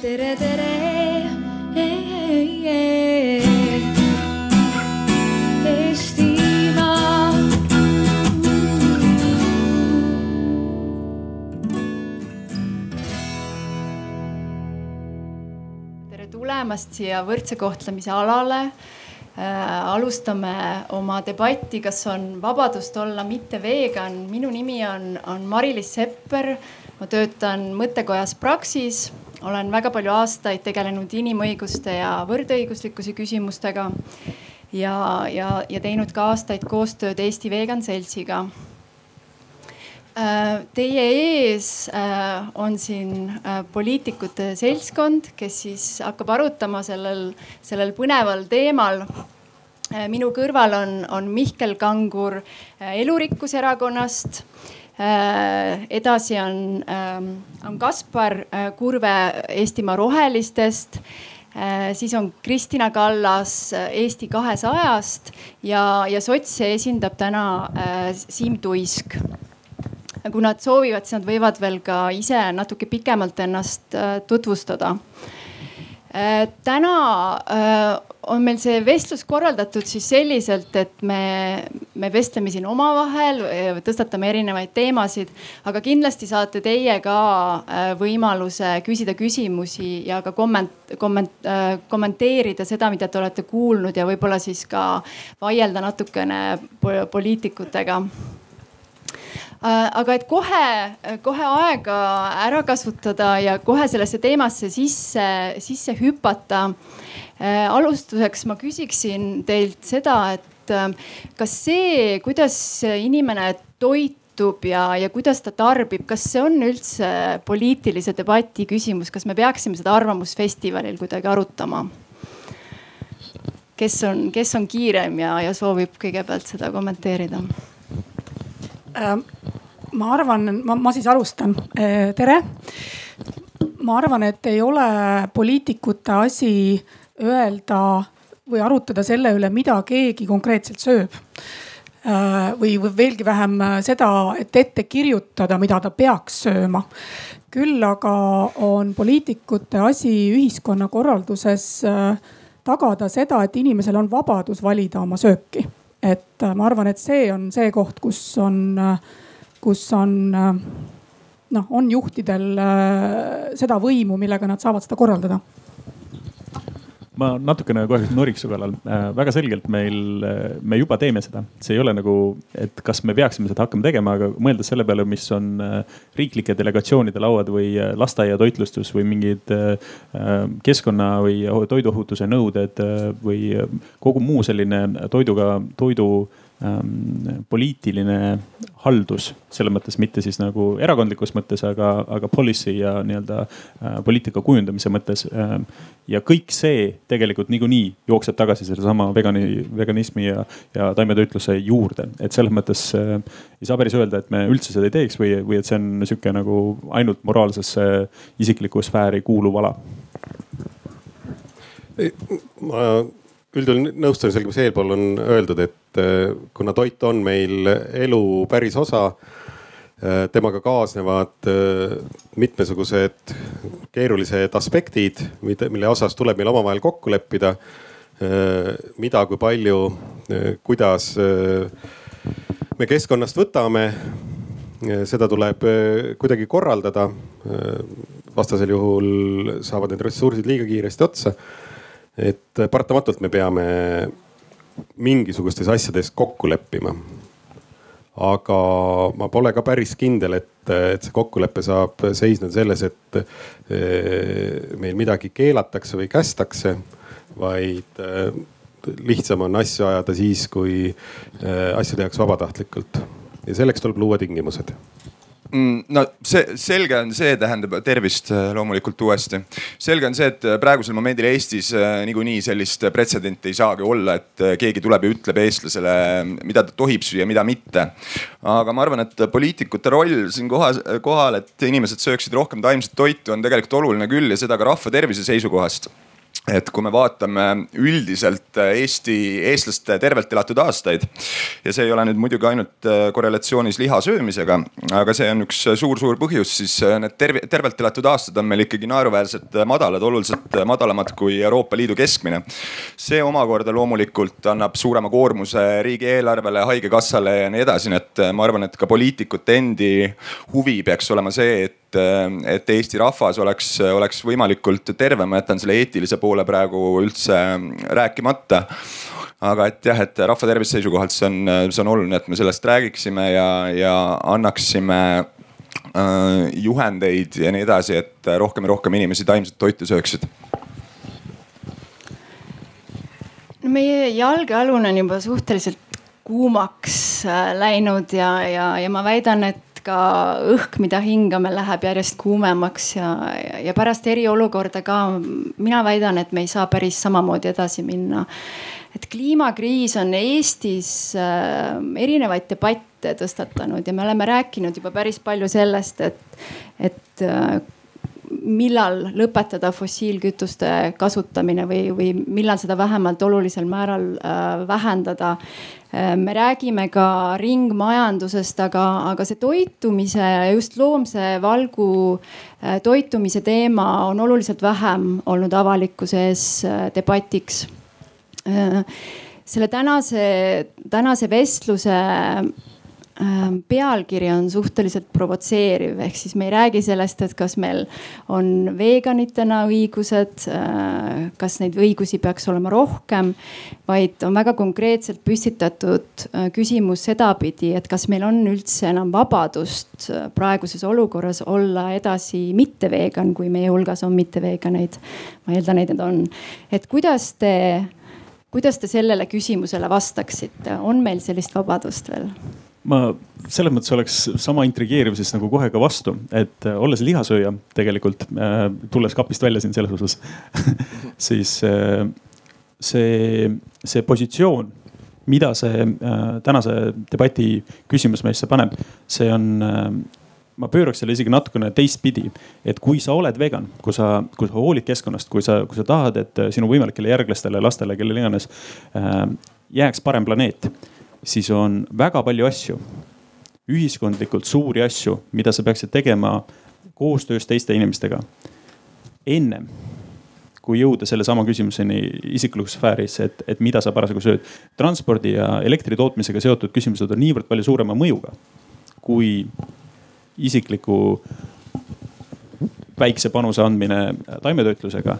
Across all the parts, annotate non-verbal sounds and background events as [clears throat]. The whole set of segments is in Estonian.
tere, tere. Eestimaa. tere tulemast siia võrdse kohtlemise alale äh,. alustame oma debatti, kas on vabadust olla mitte vegan. minu nimi on, on Mari-Liis Sepper. ma töötan mõttekojas Praxis, olen väga palju aastaid tegelenud inimõiguste ja võrdõiguslikkuse küsimustega ja, ja, ja teinud ka aastaid koostööd Eesti Vegan Seltsiga Äh, teie ees äh, on siin äh, poliitikute seltskond, kes siis hakkab arutama sellel, sellel põneval teemal. minu kõrval on, on Mihkel Kangur Elurikkuse Erakonnast. Edasi on, ähm, on Kaspar Kurve Eestimaa Rohelistest siis on Kristina Kallas Eesti kahesajast ja, ja sotse esindab täna Siim Tuisk kui nad soovivad, siis nad võivad veel ka ise natuke pikemalt ennast äh, tutvustada. Äh, täna äh, on meil see vestlus korraldatud siis selliselt, et me, me vestleme siin omavahel, tõstatame erinevaid teemasid, aga kindlasti saate teie ka võimaluse küsida küsimusi ja ka komment-, komment-, kommenteerida seda, mida te olete kuulnud ja võib-olla siis ka vaielda natukene poliitikutega. Äh, aga et kohe, kohe aega ära kasutada ja kohe sellesse teemasse sisse, sisse hüpata. Äh, alustuseks ma küsiksin teilt seda, et äh, kas see, kuidas inimene toitub ja, ja kuidas ta tarbib, kas see on üldse poliitilise debati küsimus, kas me peaksime seda Arvamusfestivalil kuidagi arutama? kes on, kes on kiirem ja, ja soovib kõigepealt seda kommenteerida? Ähm, ma arvan, ma, ma siis alustan. Äh, tere. ma arvan, et ei ole poliitikute asi öelda või arutada selle üle, mida keegi konkreetselt sööb. Äh, või, või veelgi vähem seda, et ette kirjutada, mida ta peaks sööma. küll aga on poliitikute asi ühiskonnakorralduses äh, tagada seda, et inimesel on vabadus valida oma sööki et ma arvan, et see on see koht, kus on, kus on noh, on juhtidel seda võimu, millega nad saavad seda korraldada ma natukene kohe noriks su kallal äh,. väga selgelt meil, me juba teeme seda, see ei ole nagu, et kas me peaksime seda hakkama tegema, aga mõeldes selle peale, mis on äh, riiklike delegatsioonide lauad või äh, lasteaiatoitlustus või mingid äh, keskkonna või toiduohutuse nõuded äh, või kogu muu selline toiduga, toidu ähm, poliitiline haldus, selles mõttes mitte siis nagu erakondlikus mõttes, aga, aga policy ja nii-öelda äh, poliitika kujundamise mõttes äh,. ja kõik see tegelikult niikuinii jookseb tagasi sellesama vegani, veganismi ja, ja taimetoitluse juurde, et selles mõttes äh, ei saa päris öelda, et me üldse seda ei teeks või, või et see on sihuke nagu ainult moraalsesse isiklikku sfääri kuuluv ala ma üldjuhul nõustun sellega, mis eelpool on öeldud, et äh, kuna toit on meil elu päris osa, äh, temaga kaasnevad äh, mitmesugused keerulised aspektid, mille osas tuleb meil omavahel kokku leppida. mida, kui palju, kuidas me keskkonnast võtame, seda tuleb kuidagi korraldada. vastasel juhul saavad need ressursid liiga kiiresti otsa et paratamatult me peame mingisugustes asjades kokku leppima. aga ma pole ka päris kindel, et, et see kokkulepe saab seisneda selles, et eh, meil midagi keelatakse või kästakse, vaid eh, lihtsam on asju ajada siis, kui eh, asju tehakse vabatahtlikult ja selleks tuleb luua tingimused no see selge on see, tähendab tervist äh, loomulikult uuesti. selge on see, et äh, praegusel momendil Eestis äh, niikuinii sellist pretsedenti ei saagi olla, et keegi tuleb ja ütleb eestlasele, mida ta tohib süüa, mida mitte. aga ma arvan, et poliitikute roll siin kohas, kohal, et inimesed sööksid rohkem taimset toitu, on tegelikult oluline küll ja seda ka rahva tervise seisukohast et kui me vaatame üldiselt Eesti, eestlaste tervelt elatud aastaid ja see ei ole nüüd muidugi ainult äh, korrelatsioonis liha söömisega, aga see on üks suur-suur põhjus, siis äh, need terve, tervelt elatud aastad on meil ikkagi naeruväärselt madalad, oluliselt madalamad kui Euroopa Liidu keskmine. see omakorda loomulikult annab suurema koormuse riigieelarvele, haigekassale ja nii edasi, nii et äh, ma arvan, et ka poliitikute endi huvi peaks olema see, et et Eesti rahvas oleks, oleks võimalikult terve, ma jätan selle eetilise poole praegu üldse rääkimata aga et jah, et rahva tervise seisukohalt see on, see on oluline, et me sellest räägiksime ja, ja annaksime äh, juhendeid ja nii edasi, et rohkem ja rohkem inimesi taimset toitu sööksid. no meie jalgealune on juba suhteliselt kuumaks äh, läinud ja, ja, ja ma väidan, et et ka õhk, mida hingame, läheb järjest kuumemaks ja, ja, pärast eriolukorda ka mina väidan, et me ei saa päris samamoodi edasi minna. et kliimakriis on Eestis äh, erinevaid debatte tõstatanud ja me oleme rääkinud juba päris palju sellest, et, et äh, millal lõpetada fossiilkütuste kasutamine või, või millal seda vähemalt olulisel määral äh, vähendada äh,. me räägime ka ringmajandusest, aga, aga see toitumise ja just loomse valgu äh, toitumise teema on oluliselt vähem olnud avalikkuse ees äh, debatiks äh,. selle tänase, tänase vestluse pealkiri on suhteliselt provotseeriv, ehk siis me ei räägi sellest, et kas meil on veganitena õigused, äh, kas neid õigusi peaks olema rohkem, vaid on väga konkreetselt püstitatud äh, küsimus sedapidi, et kas meil on üldse enam vabadust praeguses olukorras olla edasi mitte vegan, kui meie hulgas on mitte veganeid. ma eeldan, et need on, et kuidas te kuidas te sellele küsimusele vastaksite, on meil sellist vabadust veel? Ma selles mõttes oleks sama intrigeeriv siis nagu kohe ka vastu, et äh, olles lihasööja tegelikult äh,, tulles kapist välja siin selles osas [laughs] siis äh, see, see positsioon, mida see tänase debati küsimus meisse paneb, see on ma pööraks selle isegi natukene teistpidi, et kui sa oled vegan, kui sa, kui sa hoolid keskkonnast, kui sa, kui sa tahad, et sinu võimalikele järglastele, lastele, kellele iganes jääks parem planeet siis on väga palju asju, ühiskondlikult suuri asju, mida sa peaksid tegema koostöös teiste inimestega. ennem kui jõuda sellesama küsimuseni isiklikus sfääris, et, et mida sa parasjagu sööd. transpordi ja elektri tootmisega seotud küsimused on niivõrd palju suurema mõjuga kui isikliku väikse panuse andmine taimetoitlusega.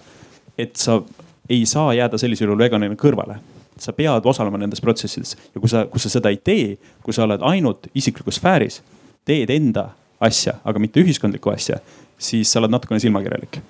et sa ei saa jääda sellisel juhul veganina kõrvale sa pead osalema nendes protsessides. Ja kui sa, kui sa seda ei tee, kui sa oled ainult isiklikus sfääris, teed enda asja, aga mitte ühiskondlikku asja, siis sa oled natukene silmakirjalik.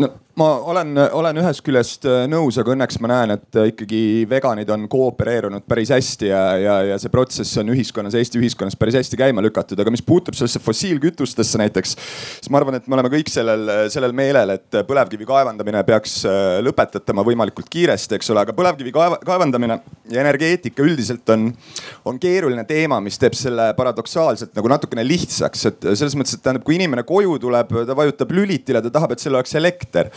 No ma olen, olen ühest küljest äh, nõus, aga õnneks ma näen, et äh, ikkagi veganid on koopereerunud päris hästi ja, ja, ja see protsess on ühiskonnas, Eesti ühiskonnas päris hästi käima lükatud. aga mis puutub sellesse fossiilkütustesse näiteks, siis ma arvan, et me oleme kõik sellel, sellel meelel, et põlevkivi kaevandamine peaks äh, lõpetatama võimalikult kiiresti, eks ole, aga põlevkivi kaevandamine ja energeetika üldiselt on, on keeruline teema, mis teeb selle paradoksaalselt nagu natukene lihtsaks, et selles mõttes, et tähendab, kui inimene koju tuleb, ta vajutab lülitile, ta tahab, et seal oleks elekter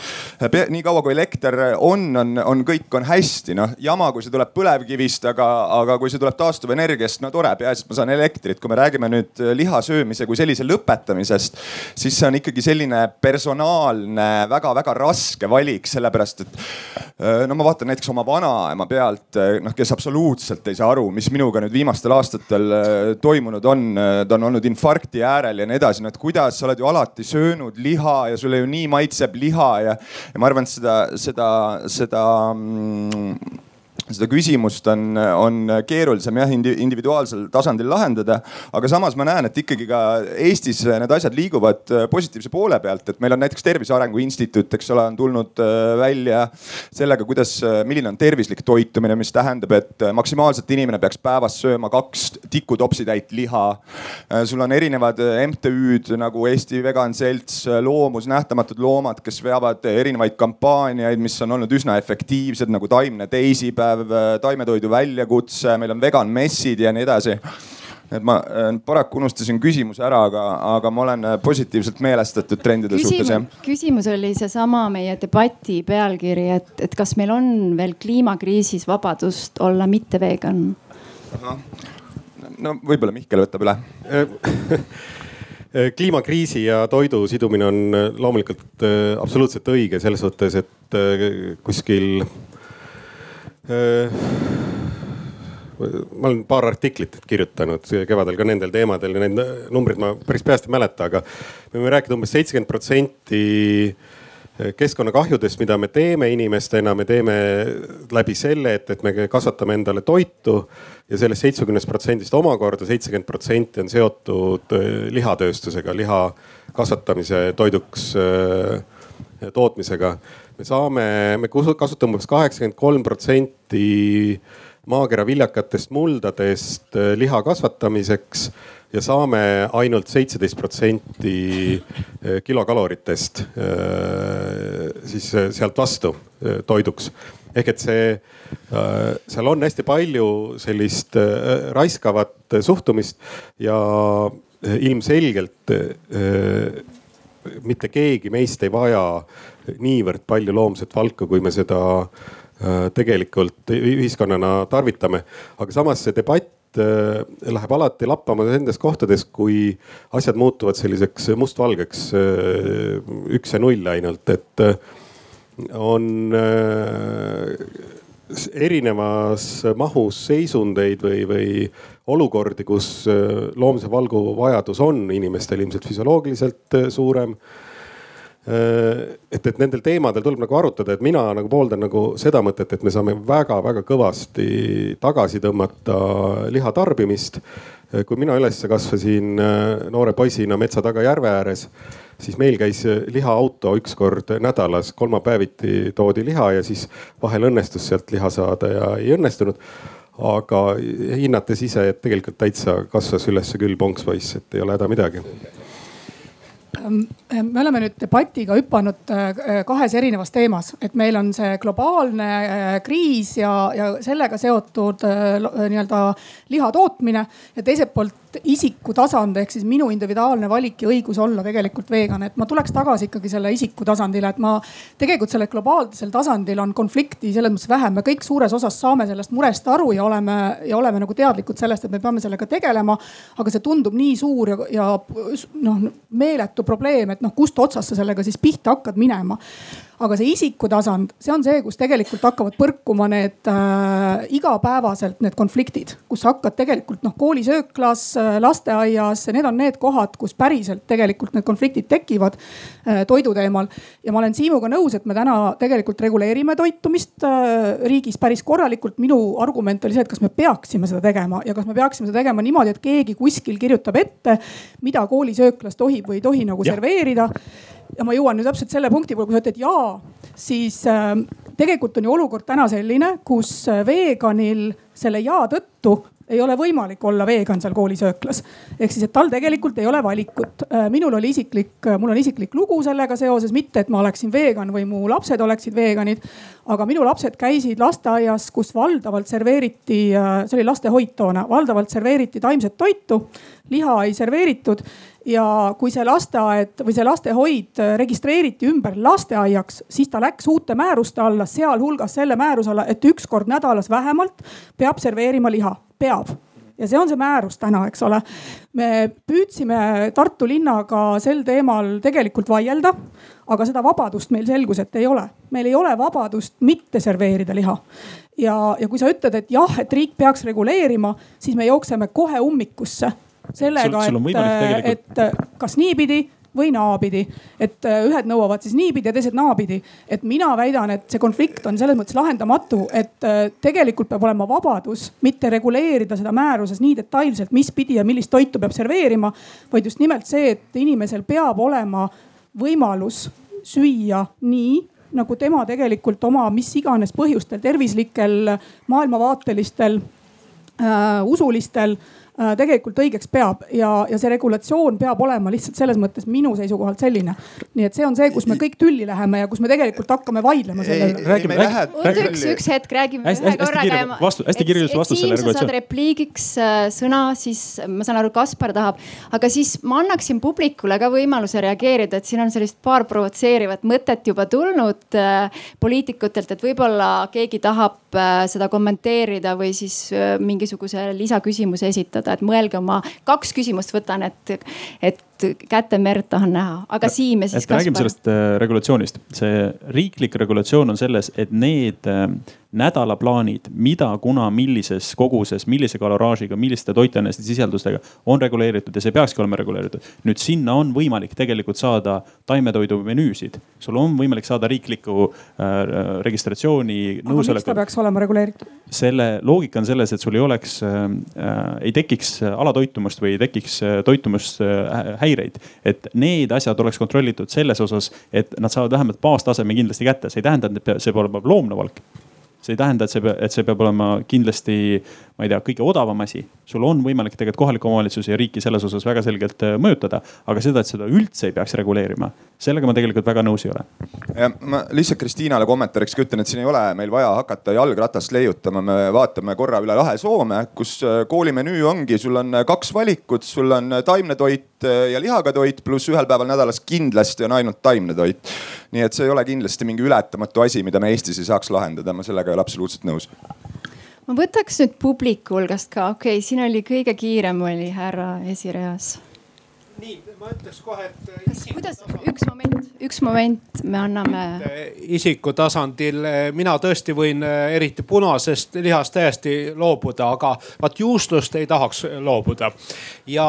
nii kaua kui elekter on, on, on kõik on hästi, noh jama, kui see tuleb põlevkivist, aga, aga kui see tuleb taastuvenergiast, no tore, peaasi, et ma saan elektrit. kui me räägime nüüd liha söömise kui sellise lõpetamisest, siis see on ikkagi selline personaalne väga-väga raske valik, sellepärast et no ma vaatan näiteks oma vanaema pealt, noh kes absoluutselt ei saa aru, mis minuga nüüd viimastel aastatel toimunud on. ta on olnud infarkti äärel ja nii edasi, no et kuidas sa oled ju alati söönud liha ja sulle ju nii maitseb liha ja, ja ma arvan, et seda, seda, seda mm, seda küsimust on, on keerulisem jah individuaalsel tasandil lahendada. aga samas ma näen, et ikkagi ka Eestis need asjad liiguvad äh, positiivse poole pealt, et meil on näiteks Tervise Arengu Instituut, eks ole, on tulnud äh, välja sellega, kuidas, äh, milline on tervislik toitumine, mis tähendab, et maksimaalselt inimene peaks päevas sööma kaks tikutopsitäit liha. sul on erinevad MTÜ-d nagu Eesti Vegan Selts, Loomus, Nähtamatud Loomad, kes veavad erinevaid kampaaniaid, mis on olnud üsna efektiivsed nagu Taimne teisipäev päev, äh, taimetoidu väljakutse, meil on vegan messid ja nii edasi et ma äh, paraku unustasin küsimuse ära, aga, aga ma olen positiivselt meelestatud trendide Küsim, suhtes jah. küsimus oli seesama meie debati pealkiri, et, et kas meil on veel kliimakriisis vabadust olla mitte vegan? no võib-olla Mihkel võtab üle [laughs] kliimakriisi ja toidu sidumine on loomulikult absoluutselt õige selles suhtes, et kuskil ma olen paar artiklit kirjutanud kevadel ka nendel teemadel ja need numbrid ma päris peast ei mäleta, aga me võime rääkida umbes seitsekümmend protsenti keskkonnakahjudest, mida me teeme inimestena, me teeme läbi selle, et, et me kasvatame endale toitu ja sellest seitsmekümnest protsendist omakorda seitsekümmend protsenti on seotud äh, lihatööstusega, liha kasvatamise toiduks äh, tootmisega. Me saame, me kasutame umbes kaheksakümmend kolm protsenti maakera viljakatest muldadest äh, liha kasvatamiseks ja saame ainult seitseteist protsenti äh, kilokaloritest äh, siis sealt vastu toiduks. ehk et see, seal on hästi palju sellist raiskavat suhtumist ja ilmselgelt mitte keegi meist ei vaja niivõrd palju loomset valku, kui me seda Äh, tegelikult ühiskonnana tarvitame. aga samas see debatt äh, läheb alati lappama nendes kohtades, kui asjad muutuvad selliseks mustvalgeks, äh, üks ja null ainult, et on erinevas mahus seisundeid või, või olukordi, kus loomse valgu vajadus on inimestel ilmselt füsioloogiliselt suurem Äh, et, et nendel teemadel tuleb nagu arutada, et mina nagu pooldan nagu seda mõtet, et me saame väga-väga kõvasti tagasi tõmmata liha tarbimist. Äh, kui mina üles kasvasin äh, noore poisina metsa taga järve ääres, siis meil käis lihaauto üks kord nädalas, kolmapäeviti toodi liha ja siis vahel õnnestus sealt liha saada ja ei õnnestunud aga hinnates ise, et tegelikult täitsa kasvas üles küll ponkspoiss, et ei ole häda midagi. Ehm, me oleme nüüd debatiga hüpanud äh, kahes erinevas teemas, et meil on see globaalne äh, kriis ja, ja sellega seotud äh, nii-öelda liha tootmine ja teiselt poolt isiku tasand ehk siis minu individuaalne valik ja õigus olla tegelikult vegan, et ma tuleks tagasi ikkagi selle isiku tasandile, et ma tegelikult sellel globaalsel tasandil on konflikti selles mõttes vähem, me kõik suures osas saame sellest murest aru ja oleme ja oleme nagu teadlikud sellest, et me peame sellega tegelema. aga see tundub nii suur ja, ja noh meeletu probleem, et noh, kust otsast sa sellega siis pihta hakkad minema aga see isiku tasand, see on see, kus tegelikult hakkavad põrkuma need äh, igapäevaselt need konfliktid, kus hakkad tegelikult noh, koolisööklas äh,, lasteaias, need on need kohad, kus päriselt tegelikult need konfliktid tekivad äh, toidu teemal. ja ma olen Siimuga nõus, et me täna tegelikult reguleerime toitumist äh, riigis päris korralikult. minu argument oli see, et kas me peaksime seda tegema ja kas me peaksime seda tegema niimoodi, et keegi kuskil kirjutab ette, mida koolisööklas tohib või ei tohi nagu ja. serveerida ja ma jõuan nüüd täpselt selle punkti peale, kui sa ütled jaa, siis äh, tegelikult on ju olukord täna selline, kus äh, veganil selle jaa tõttu ei ole võimalik olla vegan seal koolisööklas. ehk siis, et tal tegelikult ei ole valikut. Äh, minul oli isiklik, äh, mul on isiklik lugu sellega seoses, mitte et ma oleksin vegan või mu lapsed oleksid veganid. aga minu lapsed käisid lasteaias, kus valdavalt serveeriti, see oli lastehoid toona, valdavalt serveeriti taimset toitu, liha ei serveeritud ja kui see lasteaed või see lastehoid registreeriti ümber lasteaiaks, siis ta läks uute määruste alla, sealhulgas selle määruse alla, et üks kord nädalas vähemalt peab serveerima liha, peab ja see on see määrus täna, eks ole. me püüdsime Tartu linnaga sel teemal tegelikult vaielda, aga seda vabadust meil selgus, et ei ole. meil ei ole vabadust mitte serveerida liha. ja, ja kui sa ütled, et jah, et riik peaks reguleerima, siis me jookseme kohe ummikusse sellega, et, et kas niipidi või naapidi. et äh, ühed nõuavad siis niipidi ja teised naapidi. et mina väidan, et see konflikt on selles mõttes lahendamatu, et äh, tegelikult peab olema vabadus mitte reguleerida seda määruses nii detailselt, mis pidi ja millist toitu peab serveerima. vaid just nimelt see, et inimesel peab olema võimalus süüa nii nagu tema tegelikult oma mis iganes põhjustel, tervislikel, maailmavaatelistel äh,, usulistel äh, tegelikult õigeks peab ja, ja see regulatsioon peab olema lihtsalt selles mõttes minu seisukohalt selline. nii et see on see, kus me kõik tülli läheme ja kus me tegelikult hakkame vaidlema selle üle. räägime, oota üks, üks hetk, räägime hästi, ühe korraga. vastu, hästi kirjeldus vastus selle regulatsiooni. saad repliigiks äh, sõna, siis ma saan aru, Kaspar tahab, aga siis ma annaksin publikule ka võimaluse reageerida, et siin on sellist paar provotseerivat mõtet juba tulnud äh, poliitikutelt, et võib-olla keegi tahab äh, seda kommenteerida või siis äh, mingisuguse lisaküsimuse esitada, et mõelge oma, kaks küsimust võtan, et, et kätemerd tahan näha, aga Siim ja siis räägime sellest äh, regulatsioonist, see riiklik regulatsioon on selles, et need äh, nädalaplaanid, mida, kuna, millises koguses, millise kaloraažiga, milliste toitaineste sisaldustega on reguleeritud ja see peakski olema reguleeritud. nüüd sinna on võimalik tegelikult saada taimetoidu menüüsid, sul on võimalik saada riiklikku äh, registratsiooni. aga miks ta peaks olema reguleeritud? selle loogika on selles, et sul ei oleks äh,, äh ei tekiks alatoitumust või ei tekiks äh, toitumushäireid. et need asjad oleks kontrollitud selles osas, et nad saavad vähemalt baastaseme kindlasti kätte, see ei tähenda, et see peab olema loomne valk see ei tähenda, et see, et see peab olema kindlasti, ma ei tea, kõige odavam asi. sul on võimalik tegelikult kohaliku omavalitsuse ja riiki selles osas väga selgelt äh, mõjutada, aga seda, et seda üldse ei peaks reguleerima, sellega ma tegelikult väga nõus ei ole. ma lihtsalt Kristiinale kommentaariks ka ütlen, et siin ei ole meil vaja hakata jalgratast leiutama, me vaatame korra üle lahe Soome, kus äh, koolimenüü ongi, sul on äh, kaks valikut, sul on taimne toit ja lihaga toit, pluss ühel päeval nädalas kindlasti on ainult taimne toit. nii et see ei ole kindlasti mingi ületamatu asi, mida me Eestis ei saaks lahendada, ma sellega ei ole absoluutselt nõus ma võtaks nüüd publiku hulgast ka, okei okay,, siin oli kõige kiirem oli härra esireas nii, ma ütleks kohe, et. kas, kuidas, üks moment, üks moment, me anname. isiku tasandil mina tõesti võin eriti punasest lihast täiesti loobuda, aga vaat juustust ei tahaks loobuda. ja,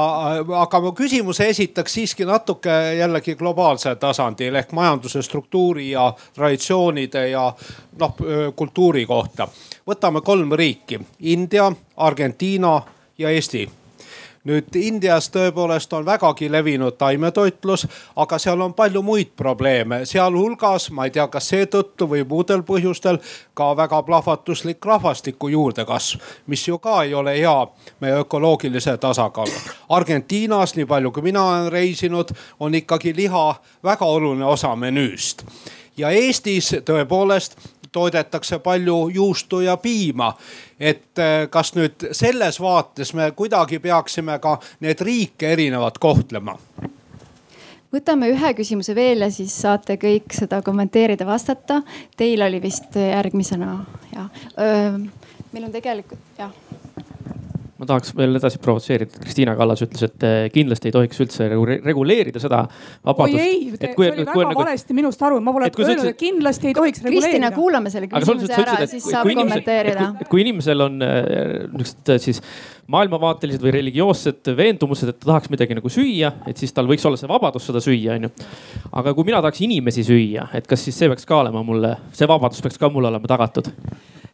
aga ma küsimuse esitaks siiski natuke jällegi globaalsel tasandil ehk majanduse struktuuri ja traditsioonide ja noh kultuuri kohta. võtame kolm riiki, India, Argentiina ja Eesti nüüd Indias tõepoolest on vägagi levinud taimetoitlus, aga seal on palju muid probleeme, sealhulgas ma ei tea, kas seetõttu või muudel põhjustel ka väga plahvatuslik rahvastiku juurdekasv, mis ju ka ei ole hea meie ökoloogilise tasakaalu. Argentiinas, nii palju kui mina olen reisinud, on ikkagi liha väga oluline osa menüüst ja Eestis tõepoolest toodetakse palju juustu ja piima. et äh, kas nüüd selles vaates me kuidagi peaksime ka need riike erinevalt kohtlema? võtame ühe küsimuse veel ja siis saate kõik seda kommenteerida, vastata. Teil oli vist järgmisena ja meil on tegelikult jah ma tahaks veel edasi provotseerida, Kristiina Kallas ütles, et eh, kindlasti ei tohiks üldse reguleerida seda vabadust. oi ei, see kui, oli väga nagu, valesti minust aru, ma pole öelnud, et kindlasti ei tohiks reguleerida. Kristina, kuulame selle küsimuse ära, siis saab kommenteerida. et kui inimesel on eh, niisugused eh, siis maailmavaatelised või religioossed veendumused, et ta tahaks midagi nagu süüa, et siis tal võiks olla see vabadus seda süüa, onju. aga kui mina tahaks inimesi süüa, et kas siis see peaks ka olema mulle, see vabadus peaks ka mulle olema tagatud?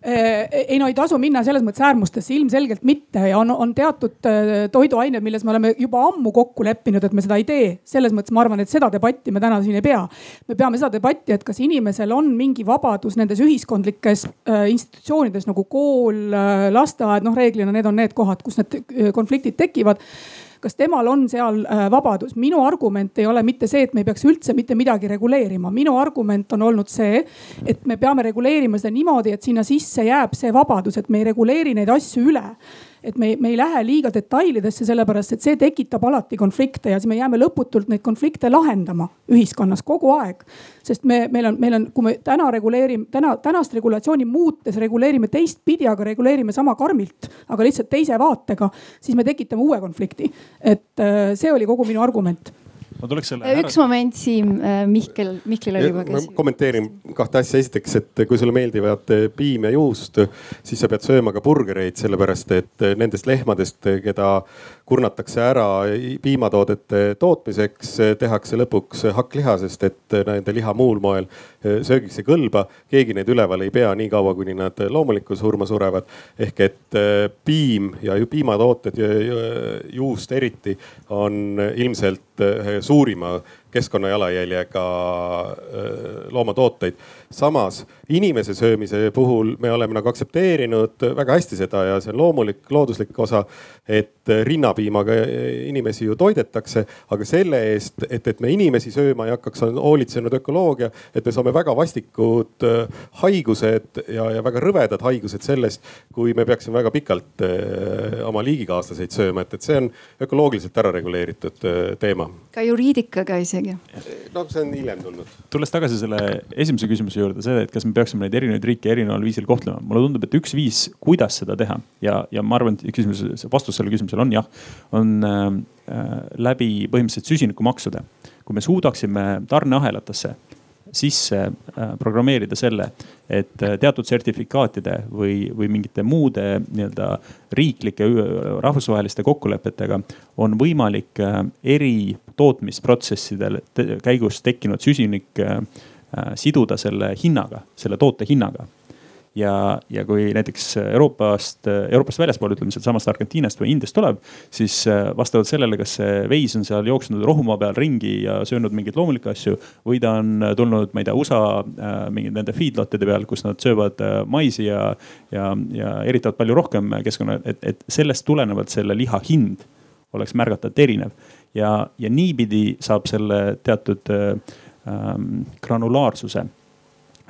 Äh, ei no ei tasu minna selles mõttes äärmustesse, ilmselgelt mitte ja on, on teatud äh, toiduained, milles me oleme juba ammu kokku leppinud, et me seda ei tee. selles mõttes ma arvan, et seda debatti me täna siin ei pea. me peame seda debatti, et kas inimesel on mingi vabadus nendes ühiskondlikes äh, institutsioonides nagu kool, lasteaed, noh reeglina need on need kohad, kus need konfliktid tekivad kas temal on seal äh, vabadus. minu argument ei ole mitte see, et me ei peaks üldse mitte midagi reguleerima. minu argument on olnud see, et me peame reguleerima seda niimoodi, et sinna sisse jääb see vabadus, et me ei reguleeri neid asju üle et me, me ei lähe liiga detailidesse, sellepärast et see tekitab alati konflikte ja siis me jääme lõputult neid konflikte lahendama ühiskonnas kogu aeg. sest me, meil on, meil on, kui me täna reguleerime, täna, tänast regulatsiooni muutes reguleerime teistpidi, aga reguleerime sama karmilt, aga lihtsalt teise vaatega, siis me tekitame uue konflikti. et äh, see oli kogu minu argument ma tuleks selle. üks härra... moment, Siim, äh, Mihkel, Mihkel oli juba käsi. kommenteerin kahte asja. esiteks, et kui sulle meeldivad äh, piim ja juust, siis sa pead sööma ka burgereid, sellepärast et äh, nendest lehmadest, keda kurnatakse ära piimatoodete tootmiseks, tehakse lõpuks hakkliha, sest et nende liha muul moel söögiks ei kõlba. keegi neid üleval ei pea nii kaua, kuni nad loomulikku surma surevad. ehk et piim ja piimatooted, juust eriti, on ilmselt suurima keskkonnajalajäljega loomatooteid. samas inimese söömise puhul me oleme nagu aktsepteerinud väga hästi seda ja see on loomulik, looduslik osa, et rinnapiimaga inimesi ju toidetakse, aga selle eest, et, et me inimesi sööma ei hakkaks, on hoolitsenud ökoloogia, et me saame väga vastikud äh, haigused ja, ja väga rõvedad haigused sellest, kui me peaksime väga pikalt äh, oma liigikaaslaseid sööma, et, et see on ökoloogiliselt ära reguleeritud teema. ka juriidikaga isegi. No see on hiljem tulnud. tulles tagasi selle esimese küsimuse juurde, see, et kas me peaksime neid erinevaid riike erineval viisil kohtlema. mulle tundub, et üks viis, kuidas seda teha ja, ja ma arvan, et küsimus, vastus sellele küsimusele on jah, on äh, läbi põhimõtteliselt süsinikumaksude. kui me suudaksime tarneahelatesse sisse äh, programmeerida selle, et äh, teatud sertifikaatide või, või mingite muude nii-öelda riiklike rahvusvaheliste kokkulepetega on võimalik äh, eri tootmisprotsessidel käigus tekkinud süsinik siduda selle hinnaga, selle toote hinnaga ja, ja kui näiteks Euroopast, Euroopast väljaspool, ütleme sealtsamast Argentiinast või Indiast tuleb, siis äh, vastavalt sellele, kas see veis on seal jooksnud rohumaa peal ringi ja söönud mingeid loomulikke asju või ta on tulnud, ma ei tea, USA äh, mingite nende feedlot'ide peal, kus nad söövad äh, maisi ja, ja, ja eritavad palju rohkem keskkonna, et, et sellest tulenevalt selle liha hind oleks märgatavalt erinev. ja, ja niipidi saab selle teatud ähm, granulaarsuse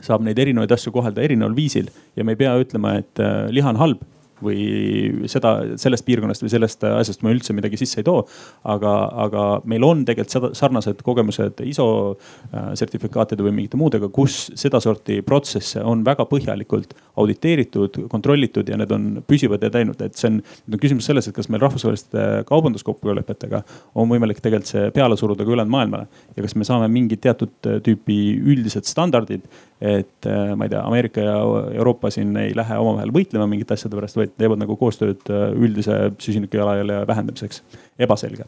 saab neid erinevaid asju kohelda erineval viisil ja me ei pea ütlema, et äh, liha on halb või seda, sellest piirkonnast või sellest asjast ma üldse midagi sisse ei too. aga, aga meil on tegelikult sarnased kogemused ISO äh, sertifikaatide või mingite muudega, kus sedasorti protsesse on väga põhjalikult auditeeritud, kontrollitud ja need on püsivad ja teinud, et see on, nüüd on küsimus selles, et kas meil rahvusvaheliste kaubanduskokkulepetega on võimalik tegelikult see peale suruda ka ülejäänud maailmale. ja kas me saame mingid teatud tüüpi üldised standardid, et äh, ma ei tea, Ameerika ja Euroopa siin ei lähe omavahel võitlema mingite asjade pärast, vaid teevad nagu koostööd äh, üldise süsiniku jalajälje vähendamiseks. ebaselge.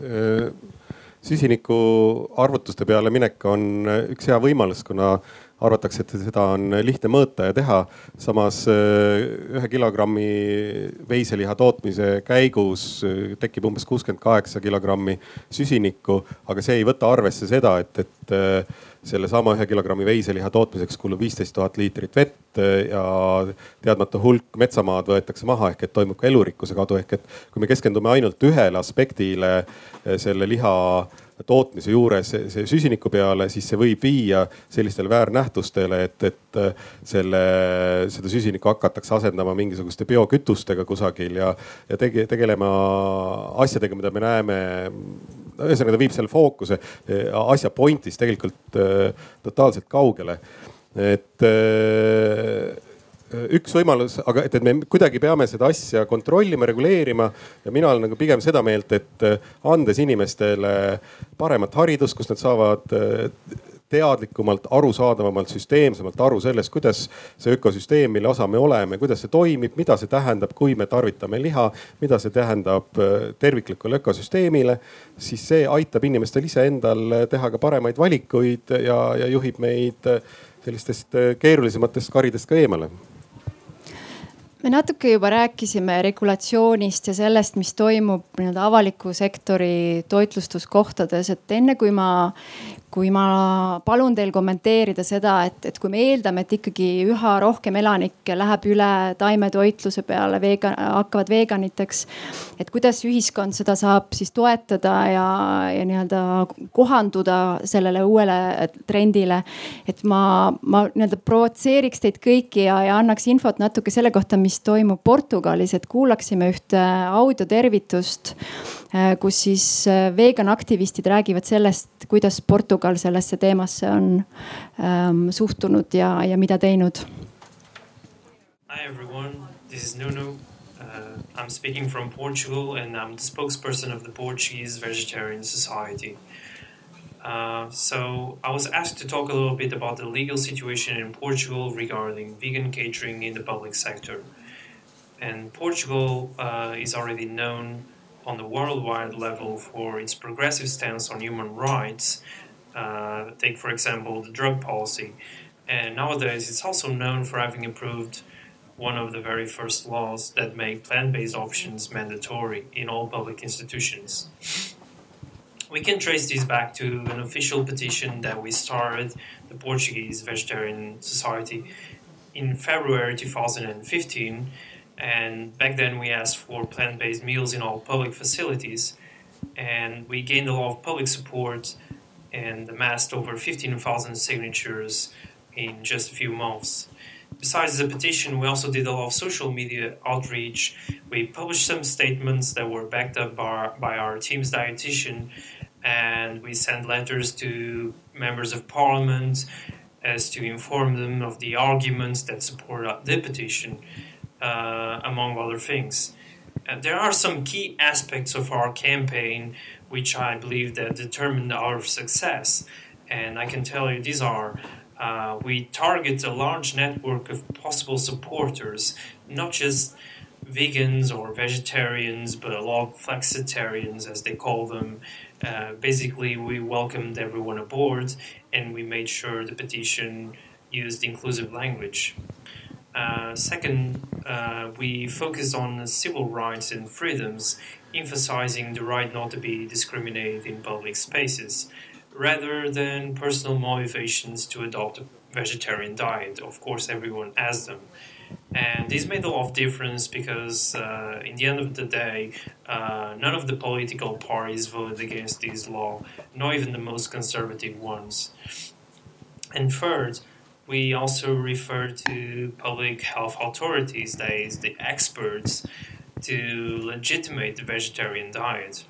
Äh, süsiniku arvutuste peale minek on üks hea võimalus, kuna arvatakse, et seda on lihtne mõõta ja teha. samas ühe kilogrammi veiseliha tootmise käigus tekib umbes kuuskümmend kaheksa kilogrammi süsinikku, aga see ei võta arvesse seda, et, et sellesama ühe kilogrammi veiseliha tootmiseks kulub viisteist tuhat liitrit vett eh, ja teadmata hulk metsamaad võetakse maha ehk et toimub ka elurikkuse kadu ehk et kui me keskendume ainult ühele aspektile eh, selle liha tootmise juures see süsiniku peale, siis see võib viia sellistele väärnähtustele, et, et eh, selle, seda süsinikku hakatakse asendama mingisuguste biokütustega kusagil ja, ja tege, tegelema asjadega, mida me näeme ühesõnaga ta viib selle fookuse eh, asja point'ist tegelikult eh, totaalselt kaugele. et eh, üks võimalus, aga et, et me kuidagi peame seda asja kontrollima, reguleerima ja mina olen nagu pigem seda meelt, et andes inimestele paremat haridust, kus nad saavad teadlikumalt, arusaadavamalt, süsteemsemalt aru sellest, kuidas see ökosüsteem, mille osa me oleme, kuidas see toimib, mida see tähendab, kui me tarvitame liha, mida see tähendab äh, terviklikule ökosüsteemile. siis see aitab inimestel iseendal teha ka paremaid valikuid ja, ja juhib meid äh, sellistest äh, keerulisematest karidest ka eemale me natuke juba rääkisime regulatsioonist ja sellest, mis toimub nii-öelda avaliku sektori toitlustuskohtades, et enne kui ma kui ma palun teil kommenteerida seda, et, et kui me eeldame, et ikkagi üha rohkem elanikke läheb üle taimetoitluse peale, vegan, hakkavad veganiteks. et kuidas ühiskond seda saab siis toetada ja, ja nii-öelda kohanduda sellele uuele trendile. et ma, ma nii-öelda provotseeriks teid kõiki ja, ja annaks infot natuke selle kohta, mis toimub Portugalis, et kuulaksime ühte audiotervitust kus siis äh, vegan aktivistid räägivad sellest, kuidas Portugal sellesse teemasse on ähm, suhtunud ja, ja mida teinud. Hi everyone, this is Nuno. Uh, I'm speaking from Portugal and I'm the spokesperson of the Portuguese Vegetarian Society. Uh, so I was asked to talk a little bit about the legal situation in Portugal regarding vegan catering in the public sector. And Portugal uh, is already known on the worldwide level for its progressive stance on human rights. Uh, take, for example, the drug policy. And nowadays, it's also known for having approved one of the very first laws that make plant based options mandatory in all public institutions. We can trace this back to an official petition that we started, the Portuguese Vegetarian Society, in February 2015 And back then, we asked for plant based meals in all public facilities. And we gained a lot of public support and amassed over 15,000 signatures in just a few months. Besides the petition, we also did a lot of social media outreach. We published some statements that were backed up by, by our team's dietitian, and we sent letters to members of parliament as to inform them of the arguments that support the petition, uh, among other things. Uh, there are some key aspects of our campaign which I believe that determined our success, and I can tell you these are. Uh, we target a large network of possible supporters, not just vegans or vegetarians, but a lot of flexitarians, as they call them. Uh, basically, we welcomed everyone aboard and we made sure the petition used inclusive language. Uh, second, uh, we focused on civil rights and freedoms, emphasizing the right not to be discriminated in public spaces rather than personal motivations to adopt a vegetarian diet. Of course, everyone has them. And this made a lot of difference because, uh, in the end of the day, uh, none of the political parties voted against this law, not even the most conservative ones. And third, we also refer to public health authorities, that is, the experts, to legitimate the vegetarian diet.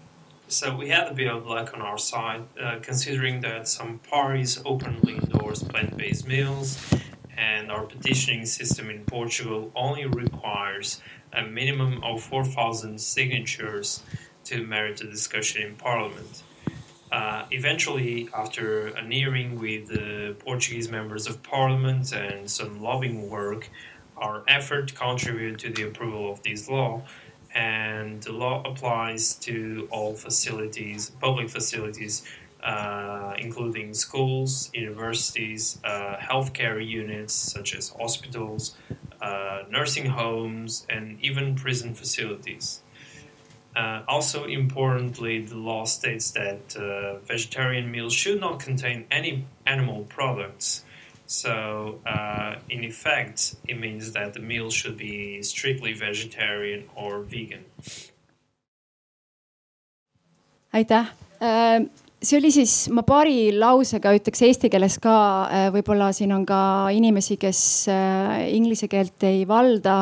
So we had a bit of luck on our side, uh, considering that some parties openly endorse plant-based meals, and our petitioning system in Portugal only requires a minimum of 4,000 signatures to merit a discussion in Parliament. Uh, eventually, after an hearing with the Portuguese members of Parliament and some lobbying work, our effort contributed to the approval of this law and the law applies to all facilities, public facilities, uh, including schools, universities, uh, healthcare units such as hospitals, uh, nursing homes, and even prison facilities. Uh, also, importantly, the law states that uh, vegetarian meals should not contain any animal products. So, uh, in effect, it means that the meal should be strictly vegetarian or vegan. aitäh äh, see oli siis, ma paari lausega ütleks eesti keeles ka, äh, võib-olla siin on ka inimesi, kes äh, inglise keelt ei valda.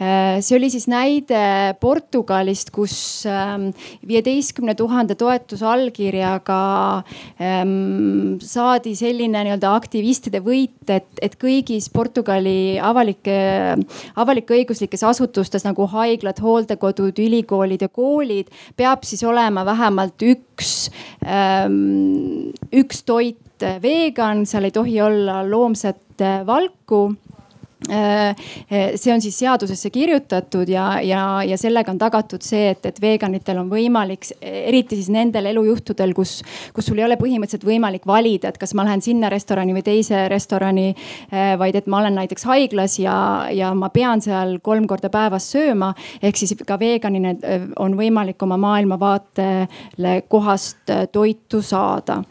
Äh, see oli siis näide Portugalist, kus ähm, viieteistkümne tuhande toetusallkirjaga ähm, saadi selline nii-öelda aktivistide võit, et, et kõigis Portugali avalike, avalik-õiguslikes asutustes nagu haiglad, hooldekodud, ülikoolid ja koolid peab siis olema vähemalt üks äh, üks toit vegan, seal ei tohi olla loomset valku. Äh, äh, see on siis seadusesse kirjutatud ja, ja, ja sellega on tagatud see, et, et veganitel on võimalik, eriti siis nendel elujuhtudel, kus, kus sul ei ole põhimõtteliselt võimalik valida, et kas ma lähen sinna restorani või teise restorani. Äh, vaid et ma olen näiteks haiglas ja, ja ma pean seal kolm korda päevas sööma. ehk siis ka veganina on võimalik oma maailmavaatele kohast toitu saada.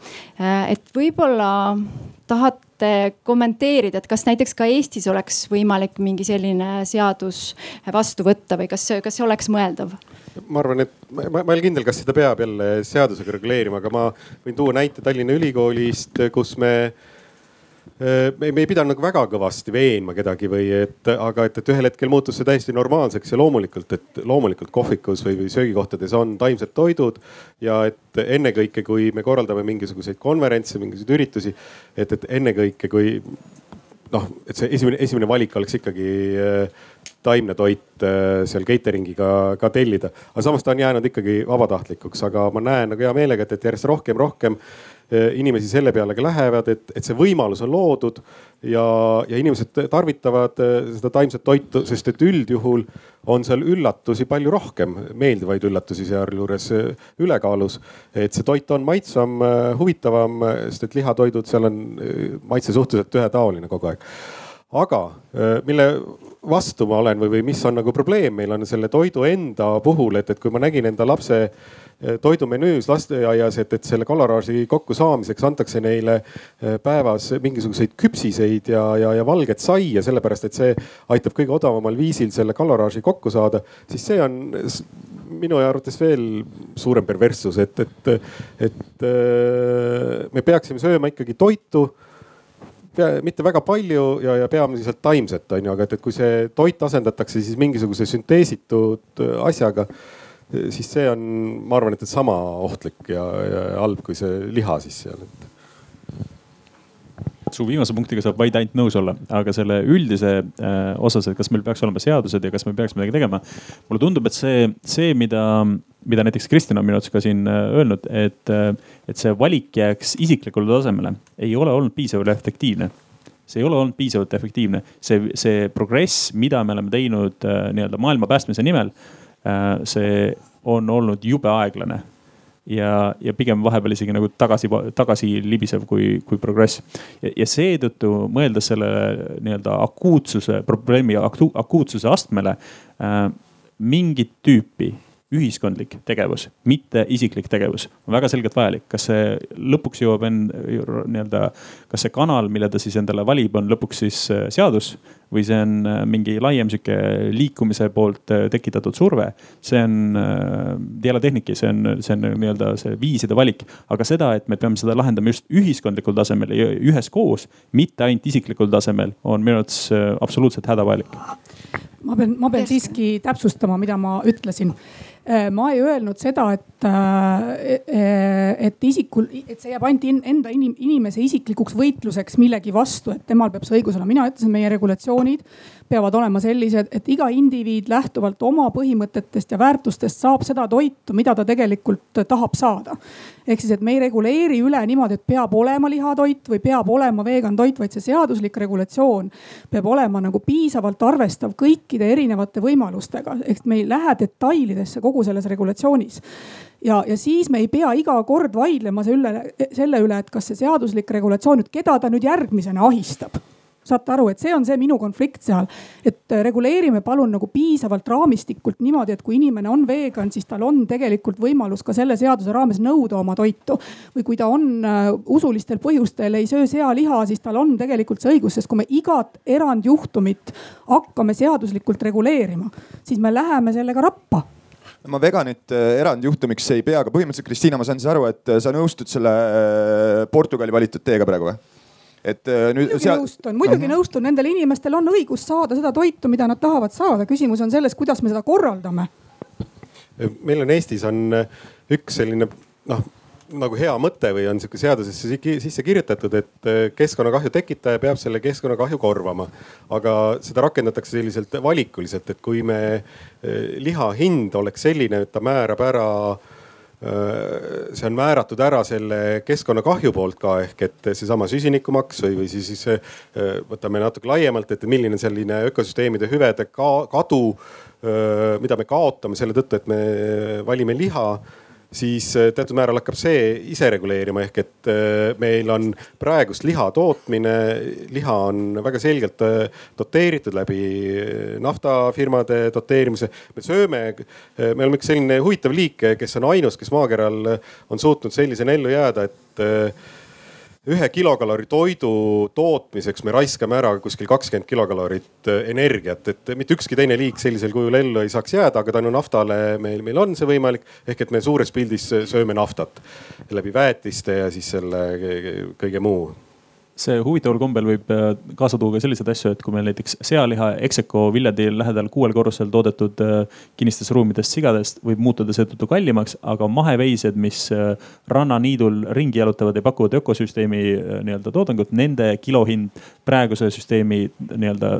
et võib-olla tahad tahate kommenteerida, et kas näiteks ka Eestis oleks võimalik mingi selline seadus vastu võtta või kas, kas see oleks mõeldav? ma arvan, et ma, ma ei ole kindel, kas seda peab jälle seadusega reguleerima, aga ma võin tuua näite Tallinna Ülikoolist, kus me me, me ei pidanud nagu väga kõvasti veenma kedagi või et, aga et, et ühel hetkel muutus see täiesti normaalseks ja loomulikult, et loomulikult kohvikus või, või söögikohtades on taimsed toidud. ja et ennekõike, kui me korraldame mingisuguseid konverentse, mingisuguseid üritusi, et, et ennekõike, kui noh, et see esimene, esimene valik oleks ikkagi äh, taimne toit äh, seal catering'iga ka tellida. aga samas ta on jäänud ikkagi vabatahtlikuks, aga ma näen nagu hea meelega, et, et järjest rohkem, rohkem inimesi selle peale ka lähevad, et, et see võimalus on loodud ja, ja inimesed tarvitavad eh, seda taimset toitu, sest et üldjuhul on seal üllatusi palju rohkem, meeldivaid üllatusi sealjuures eh, ülekaalus. et see toit on maitsvam, huvitavam, sest et lihatoidud, seal on maitse suhteliselt ühetaoline kogu aeg. aga mille vastu ma olen või, või mis on nagu probleem meil on selle toidu enda puhul, et, et kui ma nägin enda lapse toidumenüüs lasteaias, et, et selle kaloraaži kokkusaamiseks antakse neile päevas mingisuguseid küpsiseid ja, ja, ja valget saia, sellepärast et see aitab kõige odavamal viisil selle kaloraaži kokku saada, siis see on minu arvates veel suurem perverssus, et, et, et me peaksime sööma ikkagi toitu mitte väga palju ja, ja peamiselt taimset on ju, aga et, et kui see toit asendatakse siis mingisuguse sünteesitud asjaga, siis see on, ma arvan, et, sama ohtlik ja, ja halb kui see liha siis seal et su viimase punktiga saab vaid ainult nõus olla, aga selle üldise äh, osas, et kas meil peaks olema seadused ja kas me peaks midagi tegema. mulle tundub, et see, see, mida, mida näiteks Kristina on minu arust ka siin äh, öelnud, et, äh, et see valik jääks isiklikule tasemele, ei ole olnud piisavalt efektiivne see ei ole olnud piisavalt efektiivne, see, see progress, mida me oleme teinud äh, nii-öelda maailma päästmise nimel äh,, see on olnud jube aeglane ja, ja pigem vahepeal isegi nagu tagasi, tagasi libisev kui, kui progress. ja, ja seetõttu mõeldes selle nii-öelda akuutsuse, probleemi akuutsuse astmele äh, mingit tüüpi ühiskondlik tegevus, mitte isiklik tegevus on väga selgelt vajalik. kas see lõpuks jõuab end nii-öelda, kas see kanal, mille ta siis endale valib, on lõpuks siis äh, seadus või see on äh, mingi laiem sihuke liikumise poolt äh, tekitatud surve. see on dialetehniki, see on, see on nii-öelda see viiside valik, aga seda, et me peame seda lahendama just ühiskondlikul tasemel ja üheskoos, mitte ainult isiklikul tasemel, on minu arvates absoluutselt hädavajalik ma pean, ma pean siiski täpsustama, mida ma ütlesin Äh, ma ei öelnud seda, et, äh, et isikul, et see jääb ainult enda inim, inimese isiklikuks võitluseks millegi vastu, et temal peab see õigus olema. mina ütlesin, meie regulatsioonid peavad olema sellised, et iga indiviid lähtuvalt oma põhimõtetest ja väärtustest saab seda toitu, mida ta tegelikult tahab saada. ehk siis, et me ei reguleeri üle niimoodi, et peab olema lihatoit või peab olema vegan toit, vaid see seaduslik regulatsioon peab olema nagu piisavalt arvestav kõikide erinevate võimalustega, ehk me ei lähe detailidesse kogu selles regulatsioonis. Ja, ja siis me ei pea iga kord vaidlema selle, selle üle, et kas see seaduslik regulatsioon nüüd, keda ta nüüd järgmisena ahistab saate aru, et see on see minu konflikt seal, et reguleerime palun nagu piisavalt raamistikult niimoodi, et kui inimene on vegan, siis tal on tegelikult võimalus ka selle seaduse raames nõuda oma toitu. või kui ta on uh, usulistel põhjustel ei söö sealiha, siis tal on tegelikult see õigus, sest kui me igat erandjuhtumit hakkame seaduslikult reguleerima, siis me läheme sellega rappa ma veganit äh, erandjuhtumiks ei pea, aga põhimõtteliselt Kristiina, ma saan siis aru, et äh, sa nõustud selle äh, Portugali valitud teega praegu või? Et nüüd. muidugi seal... nõustun, muidugi. -huh. nõustun, nendel inimestel on õigus saada seda toitu, mida nad tahavad saada. küsimus on selles, kuidas me seda korraldame. meil on Eestis on üks selline noh nagu hea mõte või on sihuke seadusesse sisse kirjutatud, et keskkonnakahju tekitaja peab selle keskkonnakahju korvama. aga seda rakendatakse selliselt valikuliselt, et kui me liha hind oleks selline, et ta määrab ära eh, see on määratud ära selle keskkonnakahju poolt ka ehk et seesama süsinikumaks või, või siis, siis võtame natuke laiemalt, et milline selline ökosüsteemide hüvede ka, kadu, mida me kaotame selle tõttu, et me valime liha siis äh, teatud määral hakkab see ise reguleerima, ehk et äh, meil on praegust liha tootmine, liha on väga selgelt äh, doteeritud läbi naftafirmade doteerimise. me sööme, me oleme üks selline huvitav liik, kes on ainus, kes maakeral on suutnud sellisena ellu jääda, et ühe kilokalori toidu tootmiseks me raiskame ära kuskil kakskümmend kilokalorit äh, energiat, et mitte ükski teine liik sellisel kujul ellu ei saaks jääda, aga tänu naftale meil, meil on see võimalik. ehk et me suures pildis sööme naftat läbi väetiste ja siis selle kõige muu see huvitaval kombel võib äh, kaasa tuua ka selliseid asju, et kui meil näiteks sealiha Execo Viljandi lähedal kuuel korrusel toodetud äh, kinnistes ruumides sigadest võib muutuda seetõttu kallimaks, aga maheveised, mis äh, rannaniidul ringi jalutavad ja pakuvad ökosüsteemi nii-öelda toodangut, nende kilohind praeguse süsteemi nii-öelda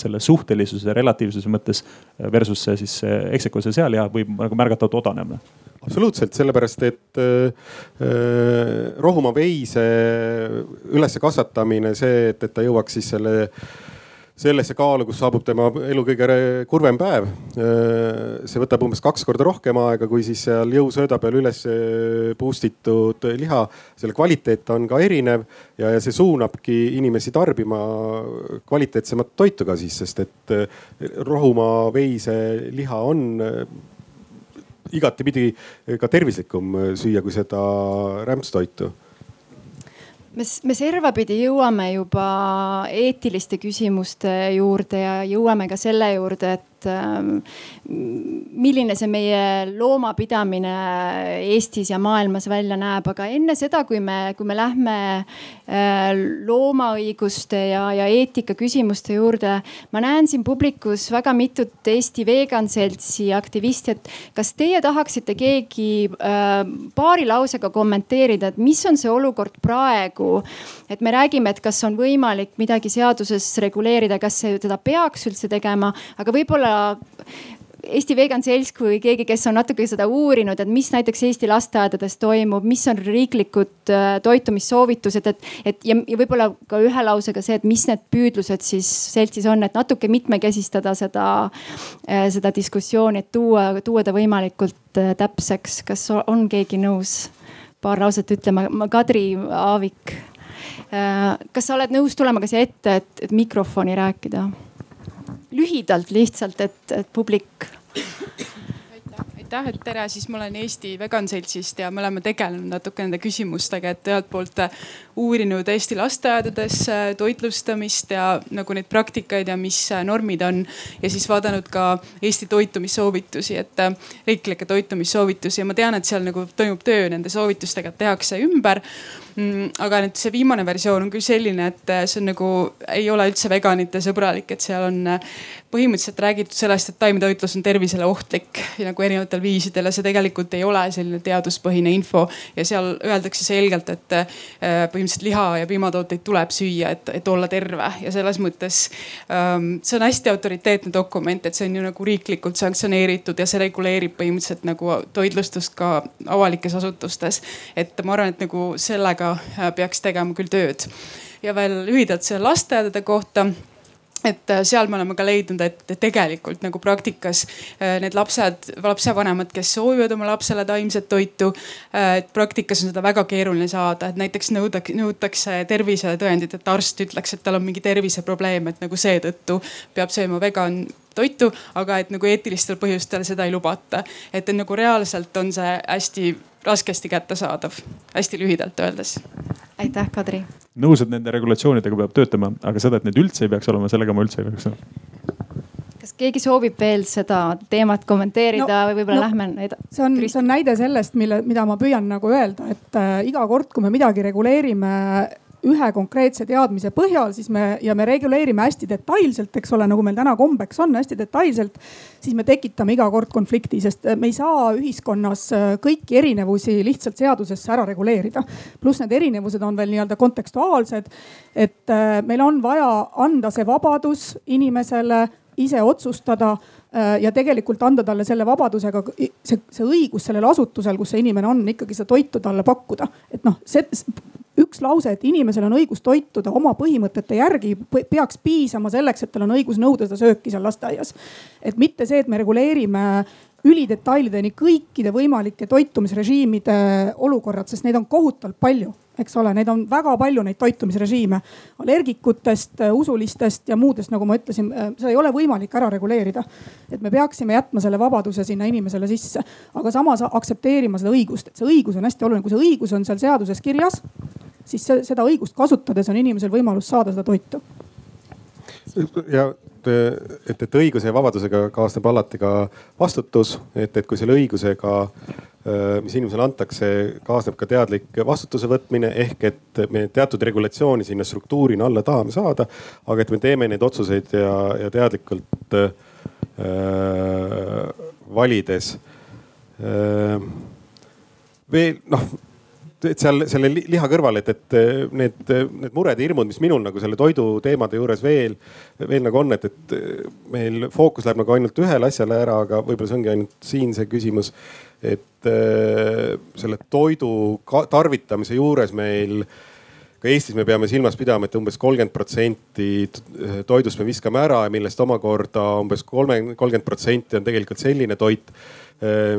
selle suhtelisuse, relatiivsuse mõttes versus siis Execo see sealiha võib nagu märgatavalt odanema absoluutselt, sellepärast et äh, äh, rohumaa veise ülesse kasvatamine, see, et, et ta jõuaks siis selle sellesse kaalu, kus saabub tema elu kõige kurvem päev. Äh, see võtab umbes kaks korda rohkem aega, kui siis seal jõusööda peal üles boost itud liha. selle kvaliteet on ka erinev ja, ja see suunabki inimesi tarbima kvaliteetsemat toitu ka siis, sest et rohumaa veise liha on igatipidi ka tervislikum süüa kui seda rämpstoitu. Me, me servapidi jõuame juba eetiliste küsimuste juurde ja jõuame ka selle juurde, et et ähm, milline see meie loomapidamine Eestis ja maailmas välja näeb, aga enne seda, kui me, kui me lähme äh, loomaõiguste ja, ja eetika küsimuste juurde, ma näen siin publikus väga mitut Eesti Vegan Seltsi aktivisti, et kas teie tahaksite keegi äh, paari lausega kommenteerida, et mis on see olukord praegu? et me räägime, et kas on võimalik midagi seaduses reguleerida, kas seda peaks üldse tegema, aga võib-olla Eesti Vegan Selts kui keegi, kes on natuke seda uurinud, et mis näiteks Eesti lasteaedades toimub, mis on riiklikud äh, toitumissoovitused, et, et ja, ja võib-olla ka ühe lausega see, et mis need püüdlused siis seltsis on, et natuke mitmekesistada seda, äh, seda diskussiooni, et tuua, tuua ta võimalikult äh, täpseks. kas on keegi nõus paar lauset ütlema? Kadri Aavik, kas sa oled nõus tulema ka siia ette, et, et mikrofoni rääkida? Lühidalt lihtsalt, et, et publik aitäh, et tere, siis ma olen Eesti Vegan Seltsist ja me oleme tegelenud natuke nende küsimustega, et ühelt poolt äh, uurinud Eesti lasteaedades äh, toitlustamist ja nagu neid praktikaid ja mis äh, normid on. ja siis vaadanud ka Eesti toitumissoovitusi, et riiklikke toitumissoovitusi ja ma tean, et seal nagu toimub töö nende soovitustega, tehakse ümber aga nüüd see viimane versioon on küll selline, et see on nagu, ei ole üldse veganite sõbralik, et seal on põhimõtteliselt räägitud sellest, et taimetoitlus on tervisele ohtlik ja nagu erinevatel viisidel ja see tegelikult ei ole selline teaduspõhine info. ja seal öeldakse selgelt, et äh, põhimõtteliselt liha ja piimatooteid tuleb süüa, et, et olla terve ja selles mõttes ähm, see on hästi autoriteetne dokument, et see on ju nagu riiklikult sanktsioneeritud ja see reguleerib põhimõtteliselt nagu toitlustust ka avalikes asutustes. et ma arvan, et nagu sellega äh, peaks tegema küll tööd ja veel lühidalt selle lasteaedade kohta et äh, seal me oleme ka leidnud, et tegelikult nagu praktikas äh, need lapsed, lapsevanemad, kes soovivad oma lapsele taimset toitu. Et praktikas on seda väga keeruline saada, et näiteks nõudaks, nõutakse tervisetõendit, et arst ütleks, et tal on mingi terviseprobleem, et nagu seetõttu peab sööma vegan toitu, aga et nagu eetilistel põhjustel seda ei lubata. et nagu reaalselt on see hästi raskesti kättesaadav, hästi lühidalt öeldes. aitäh, Kadri. nõus, et nende regulatsioonidega peab töötama, aga seda, et need üldse ei peaks olema, sellega ma üldse ei oleks nõus kas keegi soovib veel seda teemat kommenteerida no, või võib-olla no, lähme edasi? see on, see on näide sellest, mille, mida ma püüan nagu öelda, et äh, iga kord, kui me midagi reguleerime ühe konkreetse teadmise põhjal, siis me ja me reguleerime hästi detailselt, eks ole, nagu meil täna kombeks on, hästi detailselt. siis me tekitame iga kord konflikti, sest me ei saa ühiskonnas äh, kõiki erinevusi lihtsalt seadusesse ära reguleerida. pluss need erinevused on veel nii-öelda kontekstuaalsed. et äh, meil on vaja anda see vabadus inimesele ise otsustada äh, ja tegelikult anda talle selle vabadusega see, see õigus sellel asutusel, kus see inimene on, ikkagi seda toitu talle pakkuda. et noh, see üks lause, et inimesel on õigus toituda oma põhimõtete järgi, peaks piisama selleks, et tal on õigus nõuda seda sööki seal lasteaias. et mitte see, et me reguleerime ülidetailideni kõikide võimalike toitumisrežiimide olukorrad, sest neid on kohutavalt palju, eks ole, neid on väga palju, neid toitumisrežiime. allergikutest, usulistest ja muudest, nagu ma ütlesin, seda ei ole võimalik ära reguleerida. et me peaksime jätma selle vabaduse sinna inimesele sisse, aga samas aktsepteerima seda õigust, et see õigus on hästi oluline, kui see õigus on seal seaduses kirjas siis seda õigust kasutades on inimesel võimalus saada seda toitu. Ja et, et õiguse ja vabadusega kaasneb alati ka vastutus, et, et kui selle õigusega, äh, mis inimesele antakse, kaasneb ka teadlik vastutuse võtmine ehk et me teatud regulatsiooni sinna struktuurina alla tahame saada, aga et me teeme neid otsuseid ja, ja teadlikult äh, valides äh,. veel noh et seal selle liha kõrval, et, et need, need mured ja hirmud, mis minul nagu selle toidu teemade juures veel, veel nagu on, et, et meil fookus läheb nagu ainult ühele asjale ära, aga võib-olla see ongi ainult siin see küsimus. et äh, selle toidu tarvitamise juures meil ka Eestis me peame silmas pidama, et umbes kolmkümmend protsenti toidust me viskame ära ja millest omakorda umbes kolme, kolmkümmend protsenti on tegelikult selline toit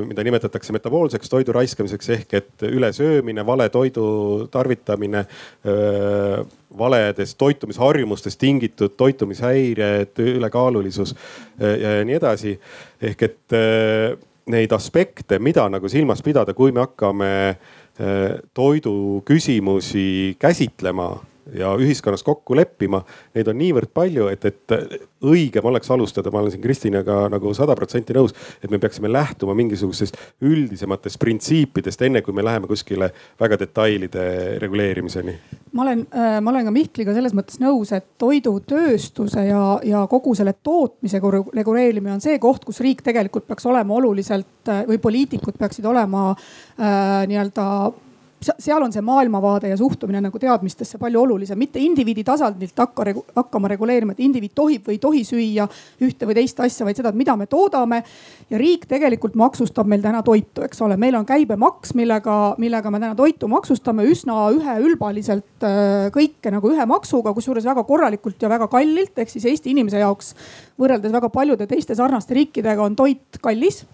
mida nimetatakse metaboolseks toidu raiskamiseks ehk et ülesöömine, vale toidu tarvitamine, äh, valedest toitumisharjumustest tingitud toitumishäired, ülekaalulisus äh, ja nii edasi. ehk et neid aspekte, mida nagu silmas pidada, kui me hakkame toidu küsimusi käsitlema ja ühiskonnas kokku leppima. Neid on niivõrd palju, et, et õigem oleks alustada, ma olen siin Kristinaga nagu sada protsenti nõus, et me peaksime lähtuma mingisugustest üldisematest printsiipidest, enne kui me läheme kuskile väga detailide reguleerimiseni. ma olen, äh, ma olen ka Mihkliga selles mõttes nõus, et toidutööstuse ja, ja kogu selle tootmise reguleerimine on see koht, kus riik tegelikult peaks olema oluliselt äh, või poliitikud peaksid olema äh, nii-öelda seal on see maailmavaade ja suhtumine nagu teadmistesse palju olulisem, mitte indiviidi tasandilt hakka, hakkama reguleerima, et indiviid tohib või ei tohi süüa ühte või teist asja, vaid seda, et mida me toodame. ja riik tegelikult maksustab meil täna toitu, eks ole, meil on käibemaks, millega, millega me täna toitu maksustame üsna üheülbaliselt äh, kõike nagu ühe maksuga, kusjuures väga korralikult ja väga kallilt, ehk siis Eesti inimese jaoks võrreldes väga paljude teiste sarnaste riikidega on toit kallis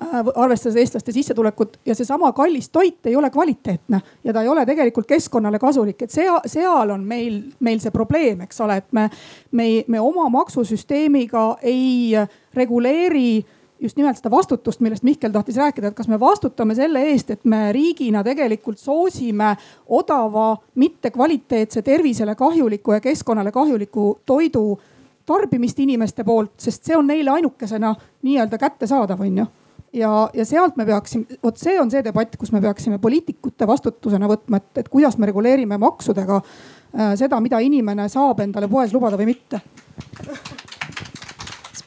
Äh, arvestades eestlaste sissetulekut. Ja seesama kallis toit ei ole kvaliteetne ja ta ei ole tegelikult keskkonnale kasulik, et seal, seal on meil, meil see probleem, eks ole, et me, me, me oma maksusüsteemiga ei reguleeri just nimelt seda vastutust, millest Mihkel tahtis rääkida, et kas me vastutame selle eest, et me riigina tegelikult soosime odava, mittekvaliteetse, tervisele kahjuliku ja keskkonnale kahjuliku toidu tarbimist inimeste poolt, sest see on neile ainukesena nii-öelda kättesaadav, on ju ja, ja sealt me peaksime, vot see on see debatt, kus me peaksime poliitikute vastutusena võtma, et, et kuidas me reguleerime maksudega äh, seda, mida inimene saab endale poes lubada või mitte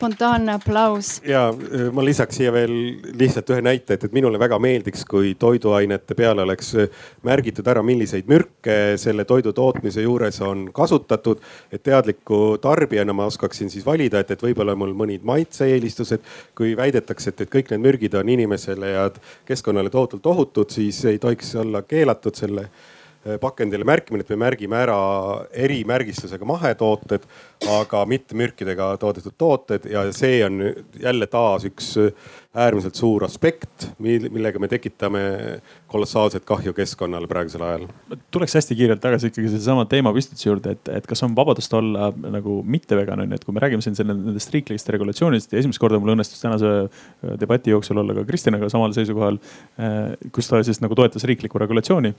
spontaanne aplaus. ja äh, ma lisaks siia veel lihtsalt ühe näite, et, et minule väga meeldiks, kui toiduainete peale oleks äh, märgitud ära, milliseid mürke selle toidu tootmise juures on kasutatud. et teadliku tarbijana ma oskaksin siis valida, et, et võib-olla mul mõnid maitse-eelistused. kui väidetakse, et, et kõik need mürgid on inimesele ja keskkonnale tohutult ohutud, siis ei tohiks olla keelatud selle pakendile märkimine, et me märgime ära erimärgistusega mahetooted aga mitte mürkidega toodetud tooted ja see on jälle taas üks äärmiselt suur aspekt, millega me tekitame kolossaalset kahju keskkonnale praegusel ajal. tuleks hästi kiirelt tagasi ikkagi sellesama teemapüstituse juurde, et, et kas on vabadust olla nagu mitte vegan on ju, et kui me räägime siin selle, nendest riiklikest regulatsioonidest ja esimest korda mul õnnestus tänase äh, debati jooksul olla ka Kristinaga samal seisukohal. Äh, kus ta siis nagu toetas riiklikku regulatsiooni.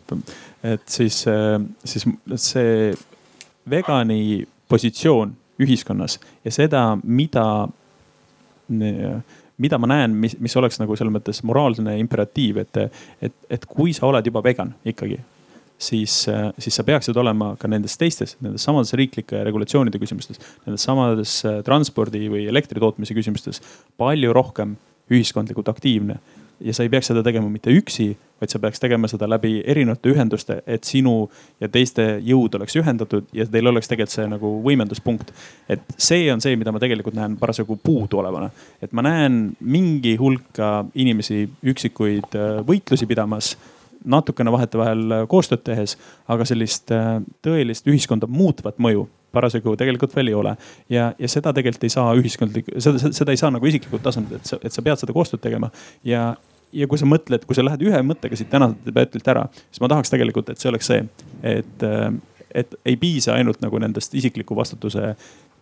et siis, äh, siis see vegani positsioon ühiskonnas ja seda, mida, mida ma näen, mis, mis oleks nagu selles mõttes moraalne imperatiiv, et, et, et kui sa oled juba vegan ikkagi siis, siis sa peaksid olema ka nendes teistes, nendes samades riiklike regulatsioonide küsimustes, nendes samades transpordi või elektri tootmise küsimustes palju rohkem ühiskondlikult aktiivne ja sa ei peaks seda tegema mitte üksi, vaid sa peaks tegema seda läbi erinevate ühenduste, et sinu ja teiste jõud oleks ühendatud ja teil oleks tegelikult see nagu võimenduspunkt. et see on see, mida ma tegelikult näen parasjagu puuduolevana. et ma näen mingi hulka inimesi üksikuid äh, võitlusi pidamas natukene vahetevahel koostööd tehes, aga sellist äh, tõelist ühiskonda muutvat mõju parasjagu tegelikult veel ei ole. ja, ja seda tegelikult ei saa ühiskondlik, seda, seda ei saa nagu isiklikult tasandilt, et sa, et sa pead seda koostööd tegema ja, ja kui sa mõtled, kui sa lähed ühe mõttega siit tänaselt debatilt ära, siis ma tahaks tegelikult, et see oleks see, et, et ei piisa ainult nagu nendest isikliku vastutuse,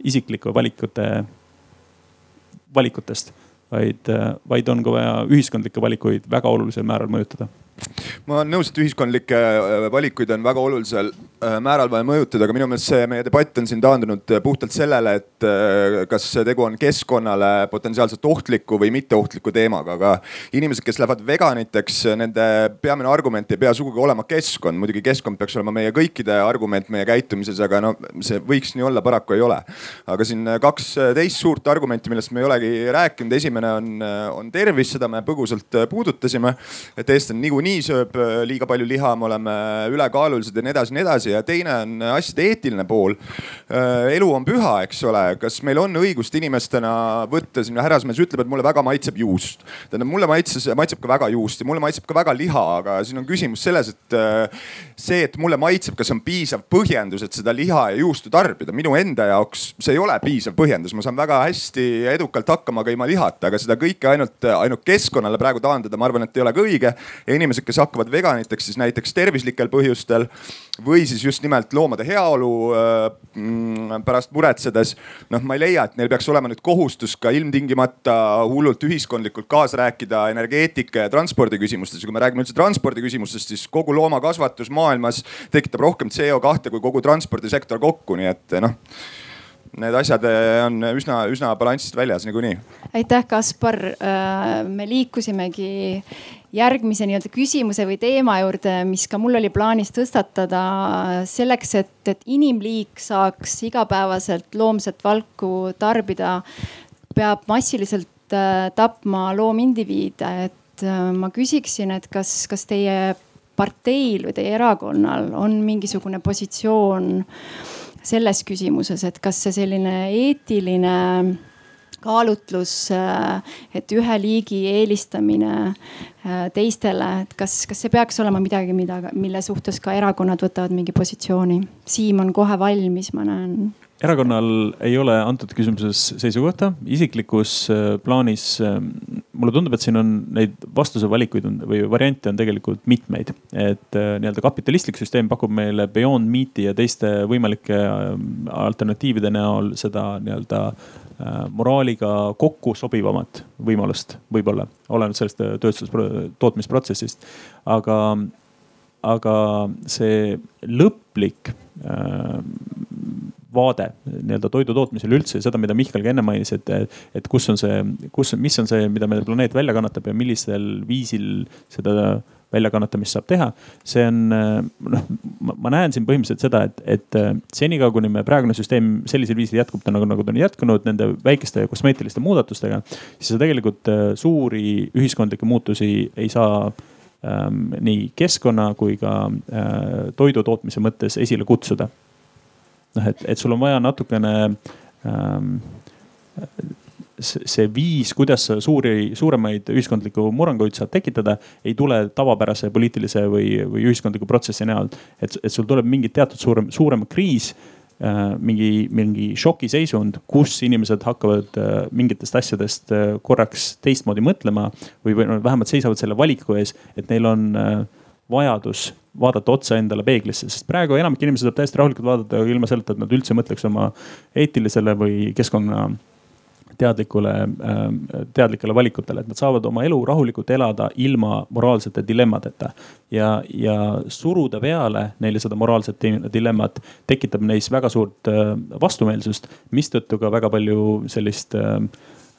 isiklike valikute, valikutest, vaid, vaid on ka vaja ühiskondlikke valikuid väga olulisel määral mõjutada ma olen nõus, et ühiskondlikke äh, valikuid on väga olulisel äh, määral vaja mõjutada, aga minu meelest see meie debatt on siin taandunud äh, puhtalt sellele, et kas tegu on keskkonnale potentsiaalselt ohtliku või mitteohtliku teemaga, aga inimesed, kes lähevad veganiteks, nende peamine argument ei pea sugugi olema keskkond. muidugi keskkond peaks olema meie kõikide argument meie käitumises, aga no see võiks nii olla, paraku ei ole. aga siin kaks teist suurt argumenti, millest me ei olegi rääkinud. esimene on, on tervis, seda me põgusalt puudutasime, et eestlane niikuinii niikuinii sööb äh, liiga palju liha, me oleme ülekaalulised ja nii edasi, nii edasi ja teine on asjade eetiline pool. Äh, elu on püha, eks ole, kas meil on õigust inimestena võtta, siin härrasmees ütleb, et mulle väga maitseb juust. tähendab, mulle maitses, maitseb ka väga juust ja mulle maitseb ka väga liha, aga siin on küsimus selles, et äh, see, et mulle maitseb, kas on piisav põhjendus, et seda liha ja juustu tarbida. minu enda jaoks see ei ole piisav põhjendus, ma saan väga hästi ja edukalt hakkama ka ilma lihata, aga seda kõike ainult, ainult keskkonnale praegu taandada, ma arvan, et ei ole ka õige ja inimesed inimesed, kes hakkavad veganiteks siis näiteks tervislikel põhjustel või siis just nimelt loomade heaolu äh, pärast muretsedes. noh, ma ei leia, et neil peaks olema nüüd kohustus ka ilmtingimata hullult ühiskondlikult kaasa rääkida energeetika ja transpordi küsimustes ja kui me räägime üldse transpordi küsimustest, siis kogu loomakasvatus maailmas tekitab rohkem CO2 kui kogu transpordisektor kokku, nii et noh need asjad eh, on üsna, üsna balansist väljas niikuinii. aitäh, Kaspar. Äh, me liikusimegi järgmise nii-öelda küsimuse või teema juurde, mis ka mul oli plaanis tõstatada selleks, et, et inimliik saaks igapäevaselt loomset valku tarbida, peab massiliselt äh, tapma loomindiviide, et äh, ma küsiksin, et kas, kas teie parteil või teie erakonnal on mingisugune positsioon selles küsimuses, et kas see selline eetiline kaalutlus, et ühe liigi eelistamine äh, teistele, et kas, kas see peaks olema midagi, mida, mille suhtes ka erakonnad võtavad mingi positsiooni? Siim on kohe valmis, ma näen erakonnal ei ole antud küsimuses seisukohta, isiklikus äh, plaanis äh, mulle tundub, et siin on neid vastuse valikuid on, või variante on tegelikult mitmeid. et äh, nii-öelda kapitalistlik süsteem pakub meile Beyond Meat'i ja teiste võimalike alternatiivide näol seda nii-öelda moraaliga kokku sobivamat võimalust võib-olla, oleneb sellest tööstus, tootmisprotsessist. aga, aga see lõplik vaade nii-öelda toidu tootmisel üldse, seda, mida Mihkel ka enne mainis, et, et kus on see, kus, mis on see, mida meie planeet välja kannatab ja millisel viisil seda väljakannatamist saab teha. see on noh, ma näen siin põhimõtteliselt seda, et, et senikaua, kuni meie praegune süsteem sellisel viisil jätkub, nagu, nagu ta on jätkunud nende väikeste kosmeetiliste muudatustega, siis sa tegelikult äh, suuri ühiskondlikke muutusi ei saa ähm, nii keskkonna kui ka äh, toidu tootmise mõttes esile kutsuda noh, et, et sul on vaja natukene ähm, see viis, kuidas suuri, suuremaid ühiskondlikku murranguid saad tekitada, ei tule tavapärase poliitilise või, või ühiskondliku protsessi näol. et, et sul tuleb mingi teatud suurem, suurem kriis äh,, mingi, mingi šokiseisund, kus inimesed hakkavad äh, mingitest asjadest äh, korraks teistmoodi mõtlema või, või no, vähemalt seisavad selle valiku ees, et neil on vajadus vaadata otsa endale peeglisse, sest praegu enamik inimesi saab täiesti rahulikult vaadata ilma selleta, et nad üldse mõtleks oma eetilisele või keskkonna teadlikule, ähm, teadlikele valikutele, et nad saavad oma elu rahulikult elada ilma moraalsete dilemmadeta. ja, ja suruda peale neile seda moraalset dilemmat tekitab neis väga suurt äh, vastumeelsust, mistõttu ka väga palju sellist äh,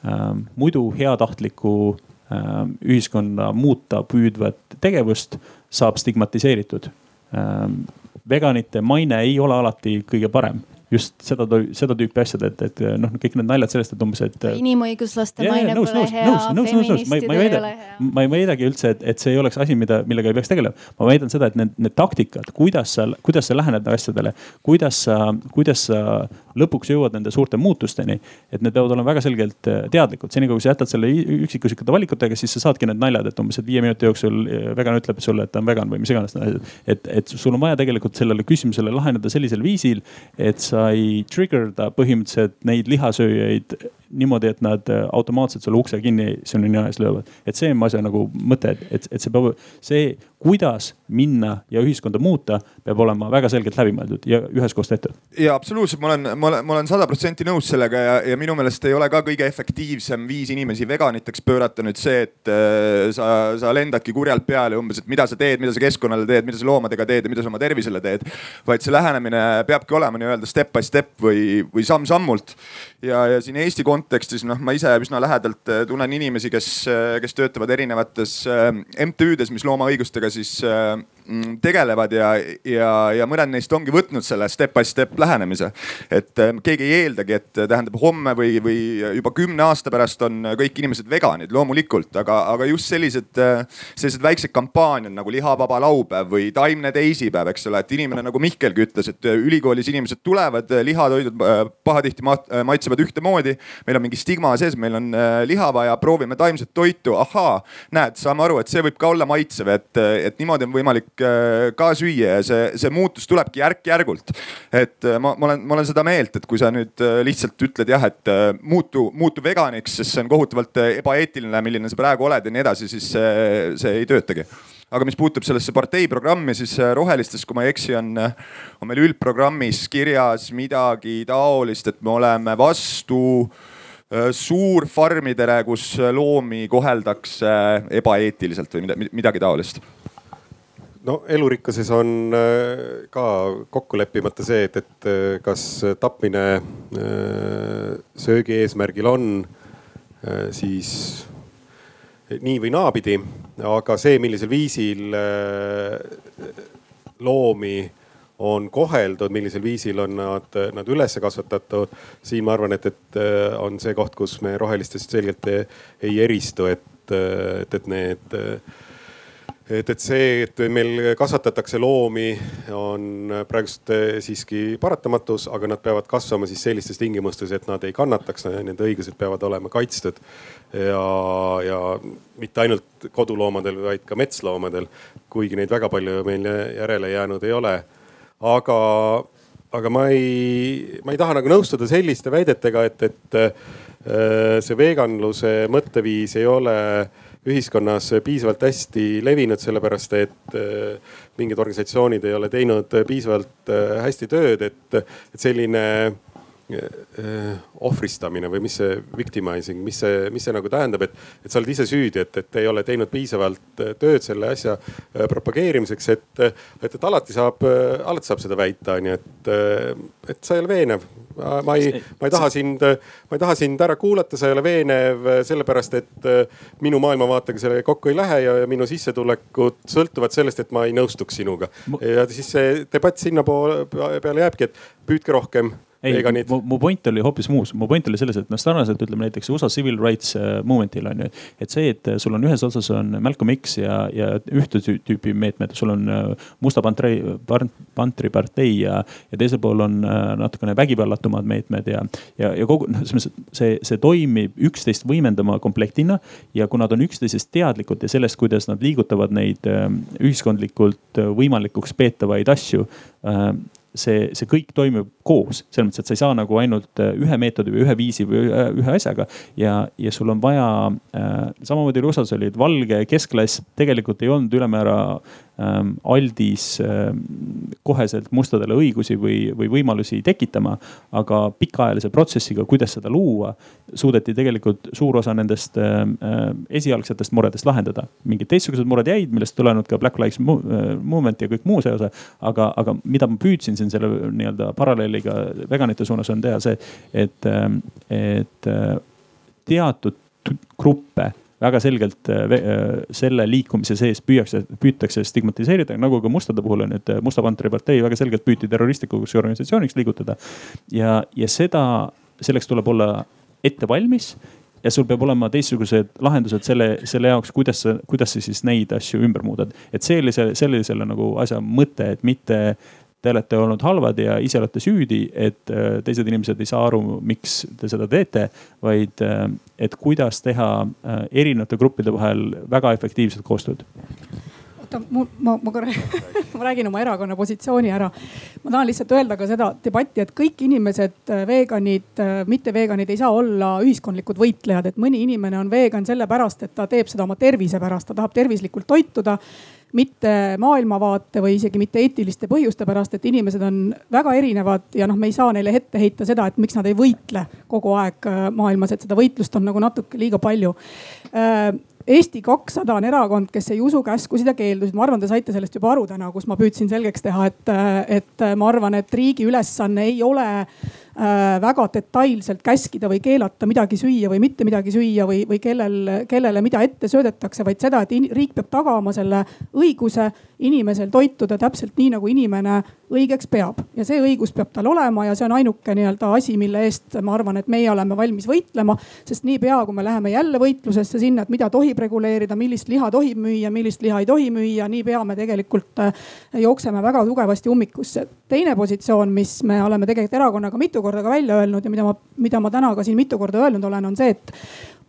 äh, muidu heatahtlikku äh, ühiskonda muuta püüdvat tegevust saab stigmatiseeritud. Ähm, veganite maine ei ole alati kõige parem just seda, seda tüüpi asjad, et, et noh, kõik need naljad sellest, et umbes, et. inimõiguslaste maine pole nõus, hea, feministide ei ole hea. ma ei väidagi üldse, et, et see ei oleks asi, mida, millega ei peaks tegelema. ma väidan seda, et need, need taktikad, kuidas sa, kuidas sa lähened asjadele, kuidas sa, kuidas sa lõpuks jõuad nende suurte muutusteni. et need peavad olema väga selgelt äh, teadlikud, senikaua kui sa jätad selle üksikusikute valikutega, siis sa saadki need naljad, et umbes, et viie minuti jooksul äh, vegan ütleb sulle, et ta on vegan või mis iganes. et, et sul on vaja tegelikult sellele küsimusele laheneda sellisel viisil, et sa sa ei triggerda põhimõtteliselt neid lihasööjaid niimoodi, et nad äh, automaatselt sulle ukse kinni sinu nina ees löövad. et see on asja nagu mõte, et, et see peab, see, kuidas minna ja ühiskonda muuta, peab olema väga selgelt läbimõeldud ja üheskoos tehtud. ja absoluutselt, ma olen, ma olen, ma olen sada protsenti nõus sellega ja, ja minu meelest ei ole ka kõige efektiivsem viis inimesi veganiteks pöörata nüüd see, et äh, sa, sa lendadki kurjalt peale umbes, et mida sa teed, mida sa keskkonnale teed, mida sa loomadega teed ja mida sa oma tervisele teed. vaid see lähenemine peabki olema nii-öelda step by step või, või samm-sammult. ja, ja siin Eesti kontekstis noh, ma ise üsna lähedalt äh, tunnen inimesi, kes, kes töötavad erinevates MTÜ-des, mis loomaõigustega siis tegelevad ja, ja, ja mõned neist ongi võtnud selle step by step lähenemise. et äh, keegi ei eeldagi, et äh, tähendab homme või, või juba kümne aasta pärast on kõik inimesed veganid, loomulikult, aga, aga just sellised, äh, sellised väiksed kampaaniad nagu lihavaba laupäev või taimne teisipäev, eks ole, et inimene nagu Mihkelgi ütles, et ülikoolis inimesed tulevad, lihatoidud pahatihti maitsevad ühtemoodi. meil on mingi stigma sees, meil on liha vaja, proovime taimset toitu, ahaa, näed, saame aru, et see võib ka olla maitsev, et, et niimoodi on võimalik ka süüa ja see, see muutus tulebki järk-järgult. et ma, ma olen, ma olen seda meelt, et kui sa nüüd lihtsalt ütled jah, et muutu, muutu veganiks, sest see on kohutavalt ebaeetiline, milline sa praegu oled ja nii edasi, siis see, see ei töötagi aga mis puutub sellesse partei programmi, siis Rohelistes, kui ma ei eksi, on, on meil üldprogrammis kirjas midagi taolist, et me oleme vastu äh, suurfarmidele, kus loomi koheldakse ebaeetiliselt või midagi taolist no elurikkuses on äh, ka kokku leppimata see, et, et äh, kas tapmine söögi eesmärgil on siis nii või naapidi, aga see, millisel viisil äh, loomi on koheldud, millisel viisil on nad, nad üles kasvatatud. siin ma arvan, et, et äh, on see koht, kus me rohelistest selgelt ei, ei eristu, et, et, et need et, et see, et meil kasvatatakse loomi, on praegust siiski paratamatus, aga nad peavad kasvama siis sellistes tingimustes, et nad ei kannataks, nende õigused peavad olema kaitstud. ja, ja mitte ainult koduloomadel, vaid ka metsloomadel, kuigi neid väga palju meil järele jäänud ei ole. aga, aga ma ei, ma ei taha nagu nõustuda selliste väidetega, et, et äh, see veganluse mõtteviis ei ole äh, ühiskonnas piisavalt hästi levinud, sellepärast et äh, mingid organisatsioonid ei ole teinud piisavalt äh, hästi tööd, et, selline äh, ohvristamine või mis see victimizing, mis see, mis see nagu tähendab, et, et sa oled ise süüdi, et, et ei ole teinud piisavalt tööd selle asja propageerimiseks, et, et, et alati saab, alati saab seda väita, onju, et, et sa ei ole veenev ma ei, ma ei taha sind, ma ei taha sind ära kuulata, sa ei ole veenev sellepärast, et äh, minu maailmavaatega see kokku ei lähe ja minu sissetulekud sõltuvad sellest, et ma ei nõustuks sinuga. ja siis see debatt sinnapoole peale jääbki, et püüdke rohkem ei, mu, mu point oli hoopis muus, mu point oli selles, et noh, sarnaselt ütleme näiteks USA Civil Rights äh, Movement'il on ju. et see, et sul on ühes otsas on Malcolm X ja, ja ühte tüüpi meetmed, sul on äh, Musta Pantri, Pantri partei ja, ja teisel pool on äh, natukene vägivallatumad meetmed ja, ja, ja kogu noh, selles mõttes see, see toimib üksteist võimendama komplektina. ja kui nad on üksteisest teadlikud ja sellest, kuidas nad liigutavad neid ühiskondlikult võimalikuks peetavaid asju see, see kõik toimub koos, selles mõttes, et sa ei saa nagu ainult äh, ühe meetodi või ühe viisi või ühe, ühe asjaga. ja, ja sul on vaja äh,, samamoodi USA-s olid valge keskklass, tegelikult ei olnud ülemäära ähm, aldis ähm, koheselt mustadele õigusi või, või võimalusi tekitama. aga pikaajalise protsessiga, kuidas seda luua, suudeti tegelikult suur osa nendest ähm, äh, esialgsetest muredest lahendada. mingid teistsugused mured jäid, millest tulenenud ka Black Lives äh, Movement ja kõik muu see osa. aga, aga mida ma püüdsin siin selle nii-öelda paralleeliga veganite suunas on teha see, et, ähm, et äh, teatud gruppe väga selgelt äh, äh, selle liikumise sees püüakse, püütakse stigmatiseerida, nagu ka mustade puhul on, et äh, Musta Pantri partei väga selgelt püüti terroristlikuks organisatsiooniks liigutada. ja, ja seda, selleks tuleb olla ette valmis ja sul peab olema teistsugused lahendused selle, selle jaoks, kuidas sa, kuidas sa siis neid asju ümber muudad. et see oli see, oli selle nagu asja mõte, et mitte te olete olnud halvad ja ise olete süüdi, et äh, teised inimesed ei saa aru, miks te seda teete. vaid äh, et kuidas teha äh, erinevate gruppide vahel väga efektiivset koostööd oota, ma, ma, ma korra [laughs] ma räägin oma erakonna positsiooni ära. ma tahan lihtsalt öelda ka seda debatti, et kõik inimesed, veganid, mitte-veganid ei saa olla ühiskondlikud võitlejad, et mõni inimene on vegan sellepärast, et ta teeb seda oma tervise pärast, ta tahab tervislikult toituda mitte maailmavaate või isegi mitte eetiliste põhjuste pärast, et inimesed on väga erinevad ja noh, me ei saa neile ette heita seda, et miks nad ei võitle kogu aeg äh, maailmas, et seda võitlust on nagu natuke liiga palju. Äh, Eesti kakssada on erakond, kes ei usu käskusid ja keeldusid. ma arvan, te saite sellest juba aru täna, kus ma püüdsin selgeks teha, et, äh, et ma arvan, et riigi ülesanne ei ole väga detailselt käskida või keelata midagi süüa või mitte midagi süüa või, või kellel, kellele mida ette söödetakse, vaid seda, et riik peab tagama selle õiguse inimesel toituda täpselt nii, nagu inimene õigeks peab. ja see õigus peab tal olema ja see on ainuke nii-öelda asi, mille eest ma arvan, et meie oleme valmis võitlema. sest niipea, kui me läheme jälle võitlusesse sinna, et mida tohib reguleerida, millist liha tohib müüa, millist liha ei tohi müüa, niipea me tegelikult äh, jookseme väga tugevasti ummikusse. teine positsioon, mis me oleme tegelikult erakonnaga mitu korda ka välja öelnud ja mida ma, mida ma täna ka siin mitu korda öelnud olen, on see, et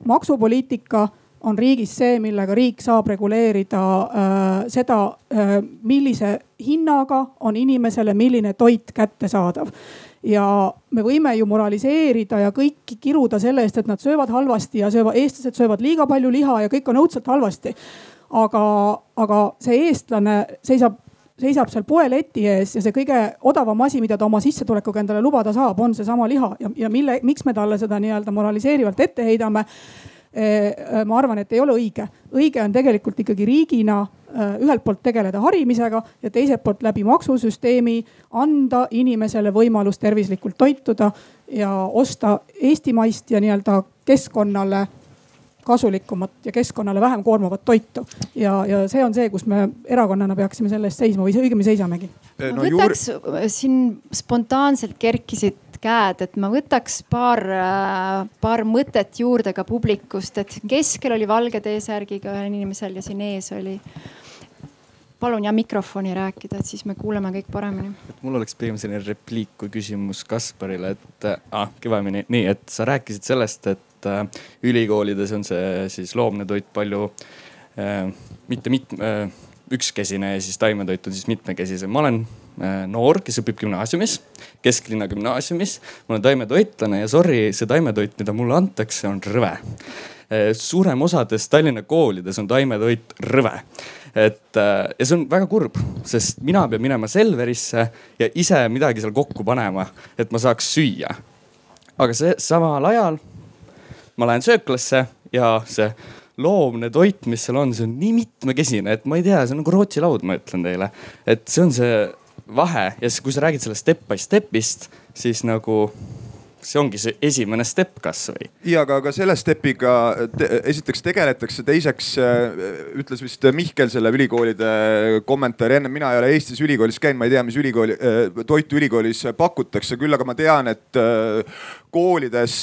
maksupoliitika on riigis see, millega riik saab reguleerida äh, seda äh,, millise hinnaga on inimesele milline toit kättesaadav ja me võime ju moraliseerida ja kõiki kiruda selle eest, et nad söövad halvasti ja söövad, eestlased söövad liiga palju liha ja kõik on õudselt halvasti. aga, aga see eestlane seisab seisab seal poeleti ees ja see kõige odavam asi, mida ta oma sissetulekuga endale lubada saab, on seesama liha ja, ja mille, miks me talle seda nii-öelda moraliseerivalt ette heidame. Eh, ma arvan, et ei ole õige, õige on tegelikult ikkagi riigina eh, ühelt poolt tegeleda harimisega ja teiselt poolt läbi maksusüsteemi anda inimesele võimalus tervislikult toituda ja osta eestimaist ja nii-öelda keskkonnale kasulikumat ja keskkonnale vähem koormavat toitu. ja, ja see on see, kus me erakonnana peaksime selle eest seisma või õigemini seisamegi no,. ma võtaks juur..., siin spontaanselt kerkisid käed, et ma võtaks paar, paar mõtet juurde ka publikust, et keskel oli valge T-särgiga ühel inimesel ja siin ees oli palun ja mikrofoni rääkida, et siis me kuuleme kõik paremini. mul oleks pigem selline repliik kui küsimus Kasparile, et ah, kivemini, nii, et sa rääkisid sellest, et et äh, ülikoolides on see siis loomne toit palju äh, mitte mitme, äh, ükskesine ja siis taimetoit on siis mitmekesisem. ma olen noor, kes õpib gümnaasiumis, kesklinna gümnaasiumis. ma olen taimetoitlane ja sorry, see taimetoit, mida mulle antakse, on rõve suurem osades Tallinna koolides on taimetoit rõve. et ja see on väga kurb, sest mina pean minema Selverisse ja ise midagi seal kokku panema, et ma saaks süüa. aga see samal ajal ma lähen sööklasse ja see loomne toit, mis seal on, see on nii mitmekesine, et ma ei tea, see on nagu Rootsi laud, ma ütlen teile. et see on see vahe ja siis, kui sa räägid sellest step by step'ist, siis nagu see ongi see esimene step kasvõi. ja, aga, aga selle step'iga te, esiteks tegeletakse, teiseks äh, ütles vist Mihkel selle ülikoolide kommentaari enne, mina ei ole Eestis ülikoolis käinud, ma ei tea, mis ülikooli, äh, toitu ülikoolis pakutakse, küll aga ma tean, et äh, koolides,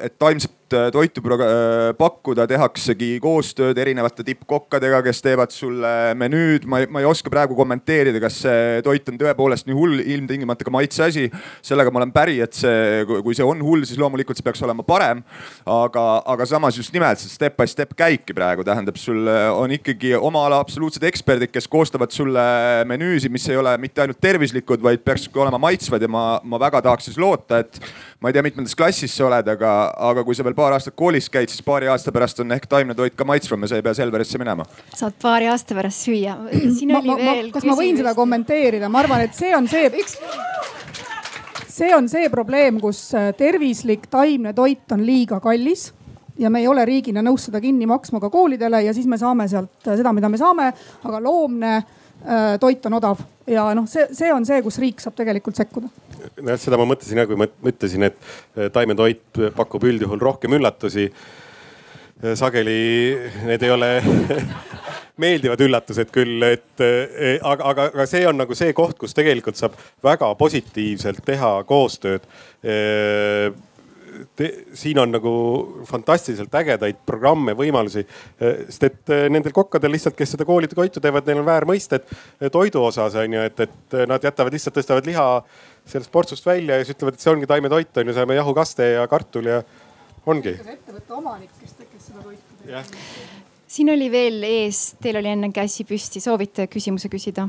et taimset toitu äh, pakkuda, tehaksegi koostööd erinevate tippkokkadega, kes teevad sulle menüüd. ma ei, ma ei oska praegu kommenteerida, kas see toit on tõepoolest nii hull, ilmtingimata ka maitse asi. sellega ma olen päri, et see, kui see on hull, siis loomulikult see peaks olema parem. aga, aga samas just nimelt see step by step käibki praegu, tähendab, sul on ikkagi oma ala absoluutsed eksperdid, kes koostavad sulle menüüsid, mis ei ole mitte ainult tervislikud, vaid peaksid olema maitsvad ja ma, ma väga tahaks siis loota, et ma ei tea, mitmendas klassis sa oled, aga, aga kui sa veel paar aastat koolis käid, siis paari aasta pärast on ehk taimne toit ka maitsvam ja sa ei pea Selverisse minema. saad paari aasta pärast süüa. [clears throat] Ma, ma, ma, kas ma võin seda kommenteerida, ma arvan, et see on see üks see on see probleem, kus äh, tervislik taimne toit on liiga kallis ja me ei ole riigina nõus seda kinni maksma ka koolidele ja siis me saame sealt äh, seda, mida me saame, aga loomne toit on odav. Ja noh, see, see on see, kus riik saab tegelikult sekkuda. Nojah, seda ma mõtlesin ka, kui ma ütlesin, et eh, taimetoit pakub üldjuhul rohkem üllatusi. Eh, sageli need ei ole [laughs] meeldivad üllatused küll, et eh, aga, aga, aga see on nagu see koht, kus tegelikult saab väga positiivselt teha koostööd te, siin on nagu fantastiliselt ägedaid programme, võimalusi. sest et nendel kokkadel lihtsalt, kes seda koolide toitu teevad, neil on väärmõisted toidu osas on ju, et, et nad jätavad lihtsalt, tõstavad liha sellest portsust välja ja siis ütlevad, et see ongi taimetoit on ju, saame jahukaste ja kartul ja ongi. ettevõtte omanik, kes, kes seda toitu teeb. siin oli veel ees, teil oli enne käsi püsti, soovite küsimuse küsida?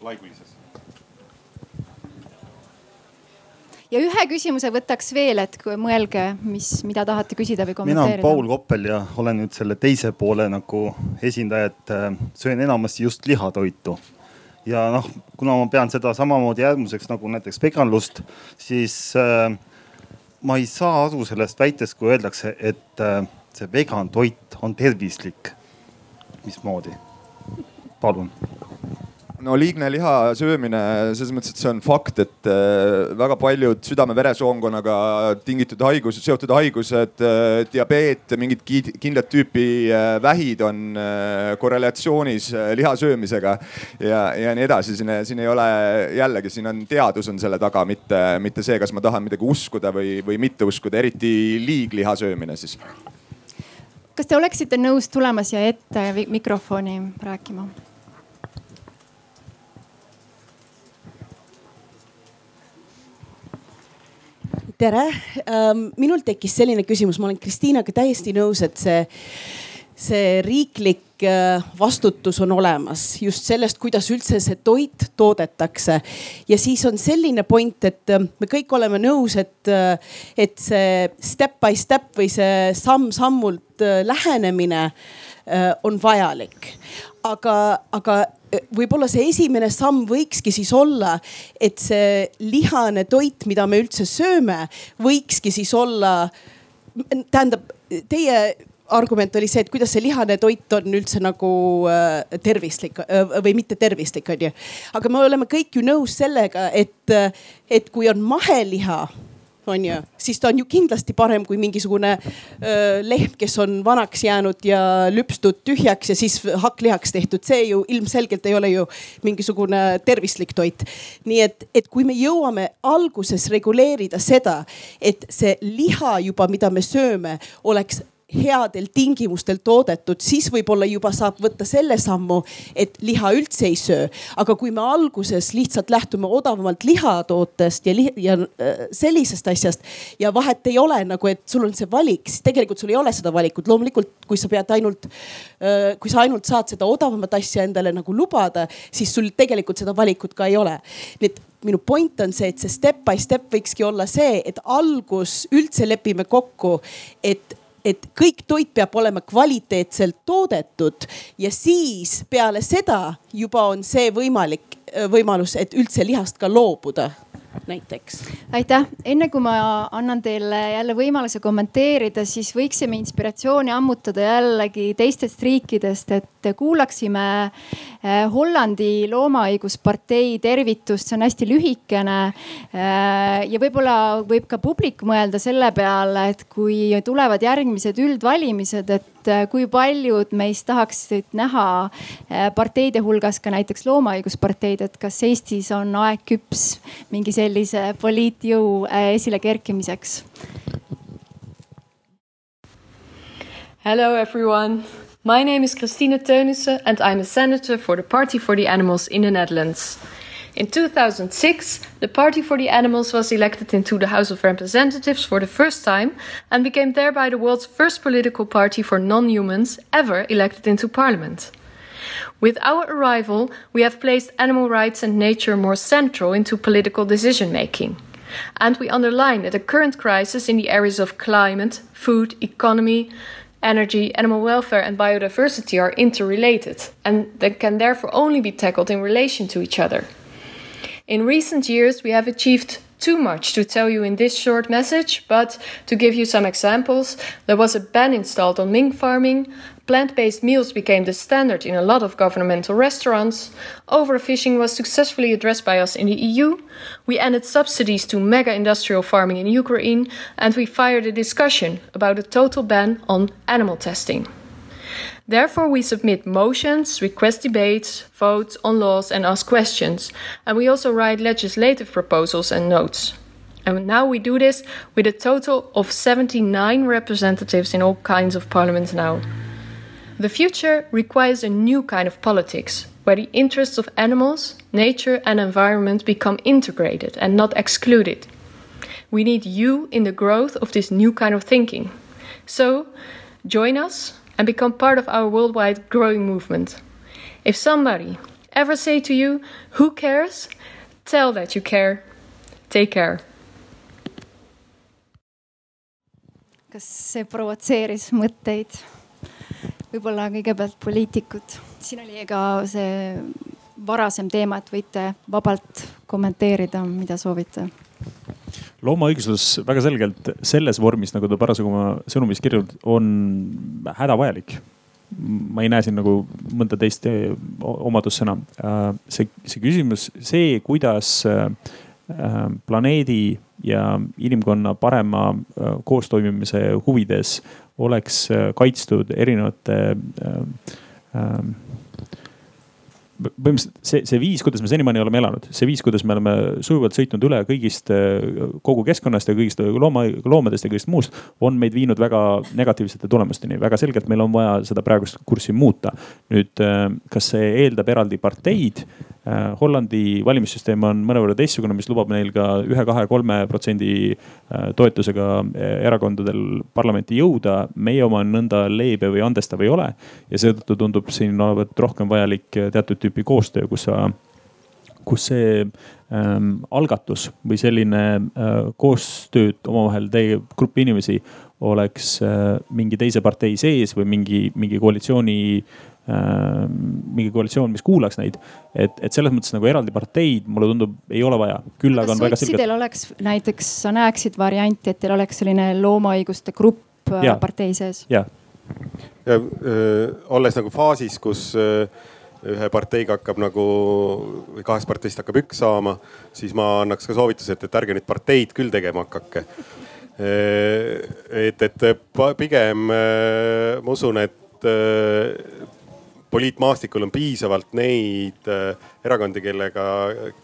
laigulises. Ja ühe küsimuse võtaks veel, et kui mõelge, mis, mida tahate küsida või kommenteerida. mina olen Paul Koppel ja olen nüüd selle teise poole nagu esindaja, et äh, söön enamasti just lihatoitu ja noh, kuna ma pean seda samamoodi äärmuseks nagu näiteks veganlust, siis äh, ma ei saa aru sellest väitest, kui öeldakse, et äh, see vegan toit on tervislik. mismoodi? palun no liigne liha söömine selles mõttes, et see on fakt, et äh, väga paljud südame-veresoonkonnaga tingitud haigused, seotud haigused, äh, diabeet, mingid kindlat tüüpi äh, vähid on korrelatsioonis liha söömisega ja, ja nii edasi. siin, siin ei ole jällegi, siin on teadus on selle taga, mitte, mitte see, kas ma tahan midagi uskuda või, või mitte uskuda, eriti liigliha söömine siis. kas te oleksite nõus tulema siia ette mikrofoni rääkima? Tere, ähm, minul tekkis selline küsimus, ma olen Kristiinaga täiesti nõus, et see see riiklik äh, vastutus on olemas. Just sellest, kuidas üldse see toit toodetakse. ja siis on selline point, et äh, me kõik oleme nõus, et, äh, et see step by step või see samm-sammult lähenemine on vajalik. aga, aga võib-olla see esimene samm võikski siis olla, et see lihane toit, mida me üldse sööme, võikski siis olla tähendab, teie argument oli see, et kuidas see lihane toit on üldse nagu äh, tervislik äh, või mitte tervislik, onju. aga me oleme kõik ju nõus sellega, et, et kui on maheliha on ju, siis ta on ju kindlasti parem kui mingisugune öö, lehm, kes on vanaks jäänud ja lüpstud tühjaks ja siis hakklihaks tehtud. see ju ilmselgelt ei ole ju mingisugune tervislik toit. nii et, et kui me jõuame alguses reguleerida seda, et see liha juba, mida me sööme, oleks headel tingimustel toodetud, siis võib-olla juba saab võtta selle sammu, et liha üldse ei söö. aga kui me alguses lihtsalt lähtume odavamalt lihatootest ja, li ja äh, sellisest asjast ja vahet ei ole nagu, et sul on see valik, siis tegelikult sul ei ole seda valikut. loomulikult, kui sa pead ainult, äh, kui sa ainult saad seda odavamat asja endale nagu lubada, siis sul tegelikult seda valikut ka ei ole. nii et minu point on see, et see step by step võikski olla see, et algus üldse lepime kokku, et et kõik toit peab olema kvaliteetselt toodetud ja siis peale seda juba on see võimalik, võimalus, et üldse lihast ka loobuda näiteks. aitäh, enne kui ma annan teile jälle võimaluse kommenteerida, siis võiksime inspiratsiooni ammutada jällegi teistest riikidest, et kuulaksime eh, Hollandi loomaõiguspartei tervitust, see on hästi lühikene. Eh, ja võib-olla võib ka publik mõelda selle peale, et kui tulevad järgmised üldvalimised, et et äh, kui paljud meist tahaksid näha äh, parteide hulgas ka näiteks loomaõigusparteid, et kas Eestis on aeg küps mingi sellise poliitjõu äh, esile kerkimiseks? Hello everyone. My name is Christine Teunissen and I'm a senator for the Party for the Animals in the Netherlands. In 2006, the Party for the Animals was elected into the House of Representatives for the first time and became thereby the world's first political party for non humans ever elected into parliament. With our arrival, we have placed animal rights and nature more central into political decision making. And we underline that the current crisis in the areas of climate, food, economy, energy, animal welfare, and biodiversity are interrelated and that can therefore only be tackled in relation to each other. In recent years, we have achieved too much to tell you in this short message, but to give you some examples, there was a ban installed on mink farming, plant based meals became the standard in a lot of governmental restaurants, overfishing was successfully addressed by us in the EU, we ended subsidies to mega industrial farming in Ukraine, and we fired a discussion about a total ban on animal testing. Therefore, we submit motions, request debates, vote on laws, and ask questions. And we also write legislative proposals and notes. And now we do this with a total of 79 representatives in all kinds of parliaments now. The future requires a new kind of politics, where the interests of animals, nature, and environment become integrated and not excluded. We need you in the growth of this new kind of thinking. So, join us and become part of our worldwide growing movement. If somebody ever say to you, who cares? Tell that you care. Take care. kas see provotseeris mõtteid? võib-olla kõigepealt poliitikud, siin oli ka see varasem teema, et võite vabalt kommenteerida, mida soovite loomaõiguslus väga selgelt selles vormis, nagu ta parasjagu oma sõnumis kirjutanud, on hädavajalik. ma ei näe siin nagu mõnda teist omadussõna. Äh, see, see küsimus, see, kuidas äh, planeedi ja inimkonna parema äh, koostoimimise huvides oleks kaitstud erinevate põhimõtteliselt see, see viis, kuidas me senimaani oleme elanud, see viis, kuidas me oleme sujuvalt sõitnud üle kõigist, kogu keskkonnast ja kõigist looma, loomadest ja kõigest muust, on meid viinud väga negatiivsete tulemusteni. väga selgelt meil on vaja seda praegust kurssi muuta. nüüd, kas see eeldab eraldi parteid? Äh, Hollandi valimissüsteem on mõnevõrra teistsugune, mis lubab neil ka ühe, kahe, kolme protsendi äh, toetusega erakondadel parlamenti jõuda. meie oma nõnda leebe või andestav ei ole ja seetõttu tundub siin olevat rohkem vajalik teatud tüüpi koostöö, kus sa kus see ähm, algatus või selline äh, koostööd omavahel tegev grupp inimesi oleks äh, mingi teise partei sees või mingi, mingi koalitsiooni äh,, mingi koalitsioon, mis kuulaks neid. et, et selles mõttes nagu eraldi parteid, mulle tundub, ei ole vaja. küll aga on väga selge. sotsidel oleks näiteks, sa näeksid varianti, et teil oleks selline loomaõiguste grupp äh, ja. partei sees? jah. ja öö, olles nagu faasis, kus öö, ühe parteiga hakkab nagu või kahest parteist hakkab üks saama, siis ma annaks ka soovituse, et, et ärge nüüd parteid küll tegema hakake et, et pigem äh, ma usun, et äh, poliitmaastikul on piisavalt neid äh, erakondi, kellega,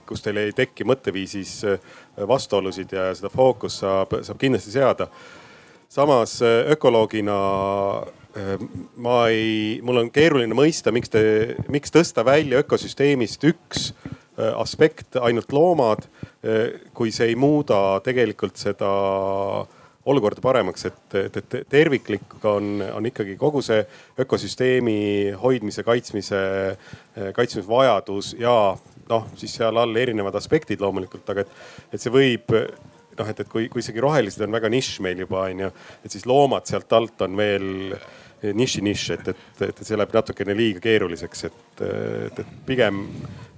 kus teil ei teki mõtteviisis vastuolusid ja seda fookust saab, saab kindlasti seada. samas ökoloogina ma ei, mul on keeruline mõista, miks te, miks tõsta välja ökosüsteemist üks aspekt, ainult loomad kui see ei muuda tegelikult seda olukorda paremaks, et, et, et terviklik on, on ikkagi kogu see ökosüsteemi hoidmise, kaitsmise, kaitsmise vajadus ja noh, siis seal all erinevad aspektid loomulikult, aga et, et see võib noh, et, et kui, kui isegi rohelised on väga nišš meil juba on ju, et siis loomad sealt alt on veel niši nišš, et, et, et see läheb natukene liiga keeruliseks, et, et, et pigem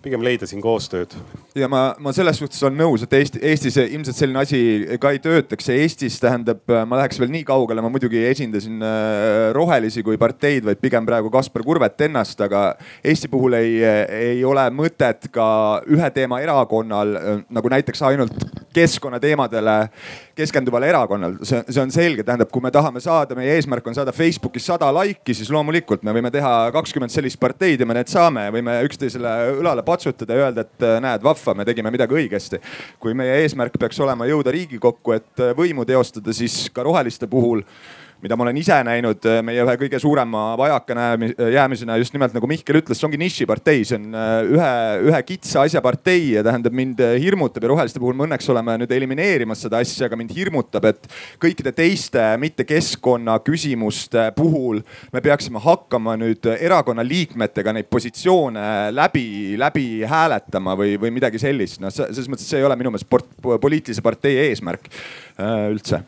pigem leida siin koostööd. ja ma, ma selles suhtes olen nõus, et Eesti, Eestis ilmselt selline asi ka ei töötaks ja Eestis tähendab, ma läheks veel nii kaugele, ma muidugi ei esinda siin äh, rohelisi kui parteid, vaid pigem praegu Kaspar Kurvet ennast, aga Eesti puhul ei, ei ole mõtet ka ühe teema erakonnal äh, nagu näiteks ainult keskkonnateemadele keskenduval erakonnal, see, see on selge, tähendab, kui me tahame saada, meie eesmärk on saada Facebookis sada laiki, siis loomulikult me võime teha kakskümmend sellist parteid ja me need saame, võime üksteisele õlale patsutada ja öelda, et näed, vahva, me tegime midagi õigesti. kui meie eesmärk peaks olema jõuda Riigikokku, et võimu teostada, siis ka roheliste puhul mida ma olen ise näinud äh, meie ühe kõige suurema vajakajäämisena just nimelt nagu Mihkel ütles, see ongi nišipartei, see on äh, ühe, ühe kitsa asja partei ja tähendab mind äh, hirmutab ja roheliste puhul me õnneks oleme nüüd elimineerimas seda asja, aga mind hirmutab, et kõikide teiste mitte keskkonnaküsimuste puhul me peaksime hakkama nüüd erakonna liikmetega neid positsioone läbi, läbi hääletama või, või midagi sellist. noh, selles mõttes see ei ole minu meelest poliitilise partei eesmärk üldse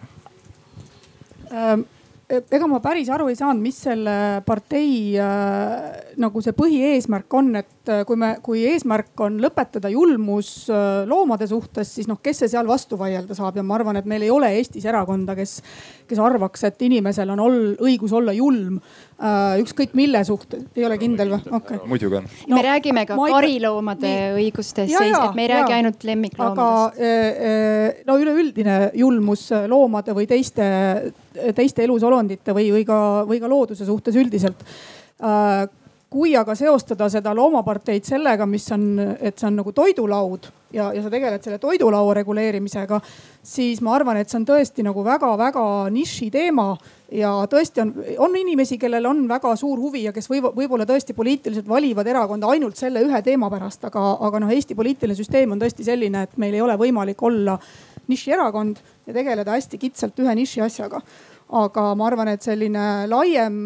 ähm ega ma päris aru ei saanud, mis selle partei äh, nagu see põhieesmärk on, et äh, kui me, kui eesmärk on lõpetada julmus äh, loomade suhtes, siis noh, kes see seal vastu vaielda saab ja ma arvan, et meil ei ole Eestis erakonda, kes, kes arvaks, et inimesel on ol, õigus olla julm ükskõik mille suhtes, ei ole kindel või? okei okay.. muidugi on no,. me räägime ka kariloomade õigustest, et me ei ja, räägi ainult lemmikloomadest. aga äh, no üleüldine julmus loomade või teiste teiste elusolendite või, või ka, või ka looduse suhtes üldiselt äh, kui aga seostada seda loomaparteid sellega, mis on, et see on nagu toidulaud ja, ja sa tegeled selle toidulaua reguleerimisega, siis ma arvan, et see on tõesti nagu väga-väga niši teema. ja tõesti on, on inimesi, kellel on väga suur huvi ja kes võib, võib-olla tõesti poliitiliselt valivad erakonda ainult selle ühe teema pärast, aga, aga noh, Eesti poliitiline süsteem on tõesti selline, et meil ei ole võimalik olla nišierakond ja tegeleda hästi kitsalt ühe niši asjaga. aga ma arvan, et selline laiem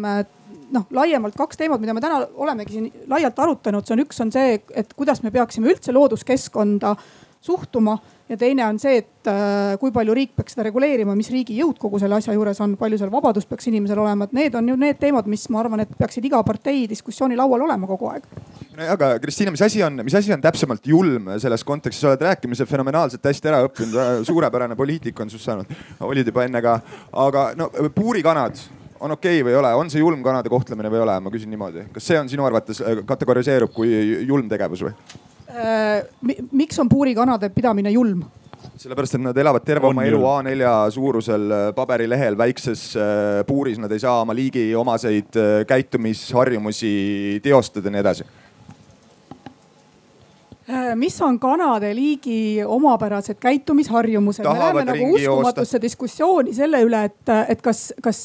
noh, laiemalt kaks teemat, mida me täna olemegi siin laialt arutanud, see on üks on see, et kuidas me peaksime üldse looduskeskkonda suhtuma ja teine on see, et äh, kui palju riik peaks seda reguleerima, mis riigi jõud kogu selle asja juures on, palju seal vabadust peaks inimesel olema, et need on ju need teemad, mis ma arvan, et peaksid iga partei diskussiooni laual olema kogu aeg. no aga Kristiina, mis asi on, mis asi on täpsemalt julm selles kontekstis, sa oled rääkimise fenomenaalselt hästi ära õppinud, suurepärane poliitik on sinust saanud, olid juba enne ka, aga no puurikanad on okei okay või ei ole, on see julm kanade kohtlemine või ei ole, ma küsin niimoodi, kas see on sinu arvates äh, kategoriseerub kui julm tegevus või? äh,? Miks on puurikanade pidamine julm? sellepärast, et nad elavad terve on oma elu A4 suurusel äh, paberilehel väikses äh, puuris, nad ei saa oma liigi omaseid käitumisharjumusi teostada ja nii edasi. Äh, mis on kanade liigi omapärased käitumisharjumused? me läheme nagu ringi joosta. uskumatusse diskussiooni selle üle, et, et kas, kas,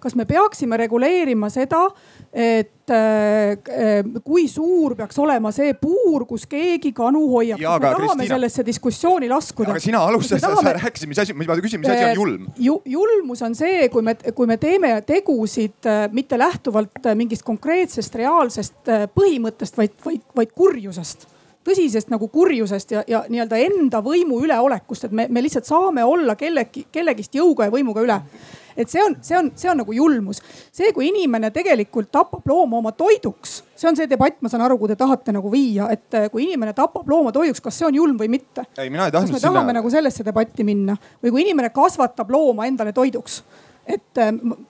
kas me peaksime reguleerima seda, et äh, kui suur peaks olema see puur, kus keegi kanu hoiab. Me tahame Kristina- sellesse diskussiooni laskuda? aga sina alustasid, Kas me sa tahame- rääkisid, mis asi, ma küsin, mis asi on julm? Ju, julmus on see, kui me, kui me teeme tegusid äh, mitte lähtuvalt äh, mingist konkreetsest reaalsest äh, põhimõttest, vaid, vaid, vaid kurjusest tõsisest nagu kurjusest ja, ja nii-öelda enda võimu üleolekust, et me, me lihtsalt saame olla kellegi, kellegist jõuga ja võimuga üle. et see on, see on, see on nagu julmus. see, kui inimene tegelikult tapab looma oma toiduks, see on see debatt, ma saan aru, kuhu te tahate nagu viia, et äh, kui inimene tapab looma toiduks, kas see on julm või mitte. ei, mina ei kas me tahame sinna nagu sellesse debatti minna või kui inimene kasvatab looma endale toiduks? Et,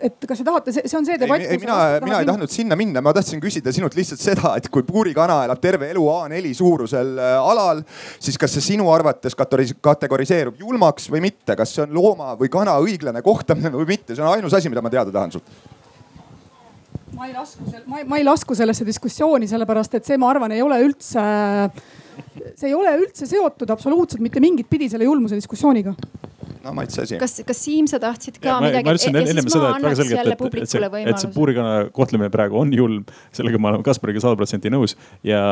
et kas te tahate, see on see debatt. ei, mina, mina ei tahtnud sinna minna, ma tahtsin küsida sinult lihtsalt seda, et kui puurikana elab terve elu A4 suurusel äh, alal, siis kas see sinu arvates kategoris- kategoriseerub julmaks või mitte, kas see on looma või kana õiglane kohtlemine või mitte, see on ainus asi, mida ma teada tahan sult. ma ei lasku, ma ei, ma ei lasku sellesse diskussiooni, sellepärast et see, ma arvan, ei ole üldse, see ei ole üldse seotud absoluutselt mitte mingit pidi selle julmuse diskussiooniga. No maitse asi. kas, kas Siim, sa tahtsid ka Ja ma, midagi? ma ütlesin ja enne seda, et väga selgelt, et, et see, et see puurikana kohtlemine praegu on julm. sellega ma olen Kaspariga sada protsenti nõus ja,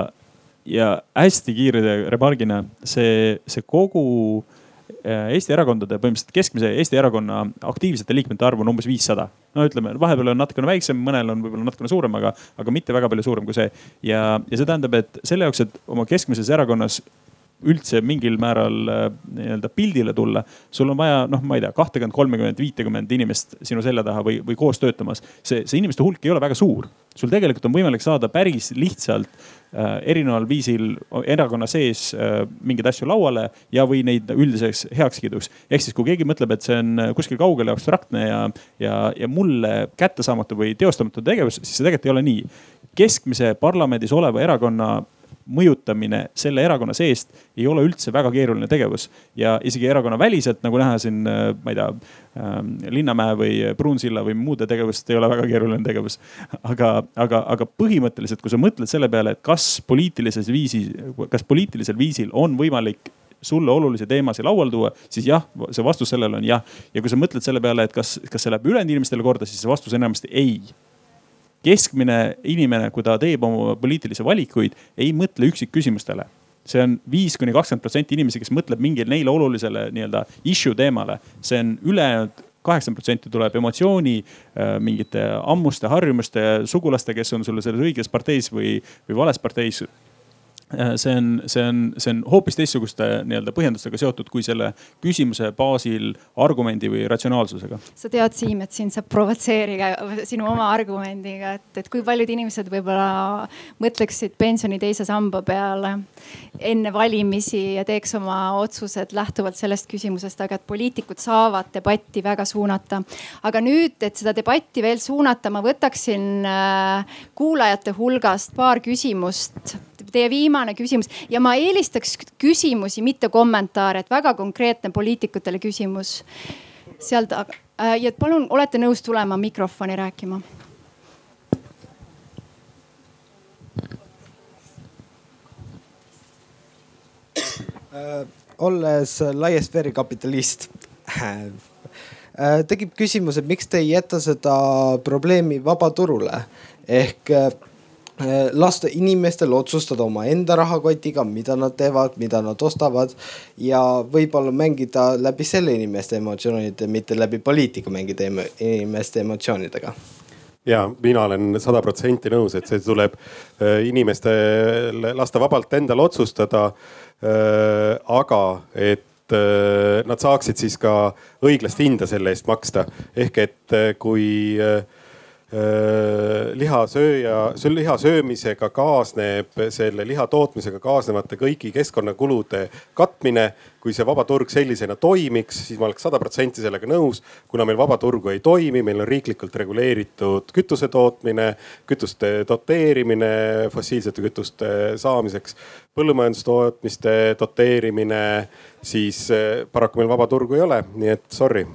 ja hästi kiire remargina see, see kogu äh, Eesti erakondade, põhimõtteliselt keskmise Eesti erakonna aktiivsete liikmete arv on umbes viissada. no ütleme, vahepeal on natukene väiksem, mõnel on võib-olla natukene suurem, aga, aga mitte väga palju suurem kui see. ja, ja see tähendab, et selle jaoks, et oma keskmises erakonnas üldse mingil määral äh, nii-öelda pildile tulla, sul on vaja, noh, ma ei tea, kahtekümmet, kolmekümmet, viitekümmet inimest sinu selja taha või, või koos töötamas. see, see inimeste hulk ei ole väga suur. sul tegelikult on võimalik saada päris lihtsalt äh, erineval viisil erakonna sees äh, mingeid asju lauale ja, või neid üldiseks heakskiiduks. ehk siis, kui keegi mõtleb, et see on kuskil kaugel ja abstraktne ja, ja, ja mulle kättesaamatu või teostamatu tegevus, siis see tegelikult ei ole nii. keskmise parlamendis oleva erakonna mõjutamine selle erakonna seest ei ole üldse väga keeruline tegevus. ja isegi erakonna väliselt, nagu näha siin, ma ei tea ähm,, Linnamäe või Pruunsilla või muude tegevust ei ole väga keeruline tegevus. [laughs] aga, aga, aga põhimõtteliselt, kui sa mõtled selle peale, et kas poliitilises viisis, kas poliitilisel viisil on võimalik sulle olulisi teemasid lauale tuua, siis jah, see vastus sellele on jah. ja kui sa mõtled selle peale, et kas, kas see läheb ülejäänud inimestele korda, siis see vastus enamasti ei keskmine inimene, kui ta teeb oma poliitilisi valikuid, ei mõtle üksikküsimustele. see on viis kuni kakskümmend protsenti inimesi, kes mõtleb mingile neile olulisele nii-öelda issue teemale. see on ülejäänud kaheksakümmend protsenti tuleb emotsiooni, mingite ammuste harjumuste, sugulaste, kes on sul selles õiges parteis või, või vales parteis see on, see on, see on hoopis teistsuguste nii-öelda põhjendustega seotud kui selle küsimuse baasil argumendi või ratsionaalsusega. sa tead, Siim, et sind saab provotseerida sinu oma argumendiga, et, et kui paljud inimesed võib-olla mõtleksid pensioni teise samba peale enne valimisi ja teeks oma otsused lähtuvalt sellest küsimusest, aga et poliitikud saavad debatti väga suunata. aga nüüd, et seda debatti veel suunata, ma võtaksin äh, kuulajate hulgast paar küsimust teie viimane küsimus ja ma eelistaks küsimusi, mitte kommentaare, et väga konkreetne poliitikutele küsimus seal taga. ja palun, olete nõus tulema mikrofoni rääkima? olles laia sfääri kapitalist tekib küsimus, et miks te ei jäta seda probleemi vabaturule ehk lasta inimestel otsustada omaenda rahakotiga, mida nad teevad, mida nad ostavad ja võib-olla mängida läbi selle inimeste emotsioonide, mitte läbi poliitika mängida inimeste emotsioonidega ja mina olen sada protsenti nõus, et see tuleb inimestel lasta vabalt endal otsustada. aga et nad saaksid siis ka õiglast hinda selle eest maksta, ehk et kui lihasööja, liha söömisega kaasneb selle liha tootmisega kaasnevate kõigi keskkonnakulude katmine. kui see vaba turg sellisena toimiks, siis ma oleks sada protsenti sellega nõus. kuna meil vaba turgu ei toimi, meil on riiklikult reguleeritud kütuse tootmine, kütuste doteerimine fossiilsete kütuste saamiseks, põllumajandustootmiste doteerimine, siis paraku meil vaba turgu ei ole, nii et sorry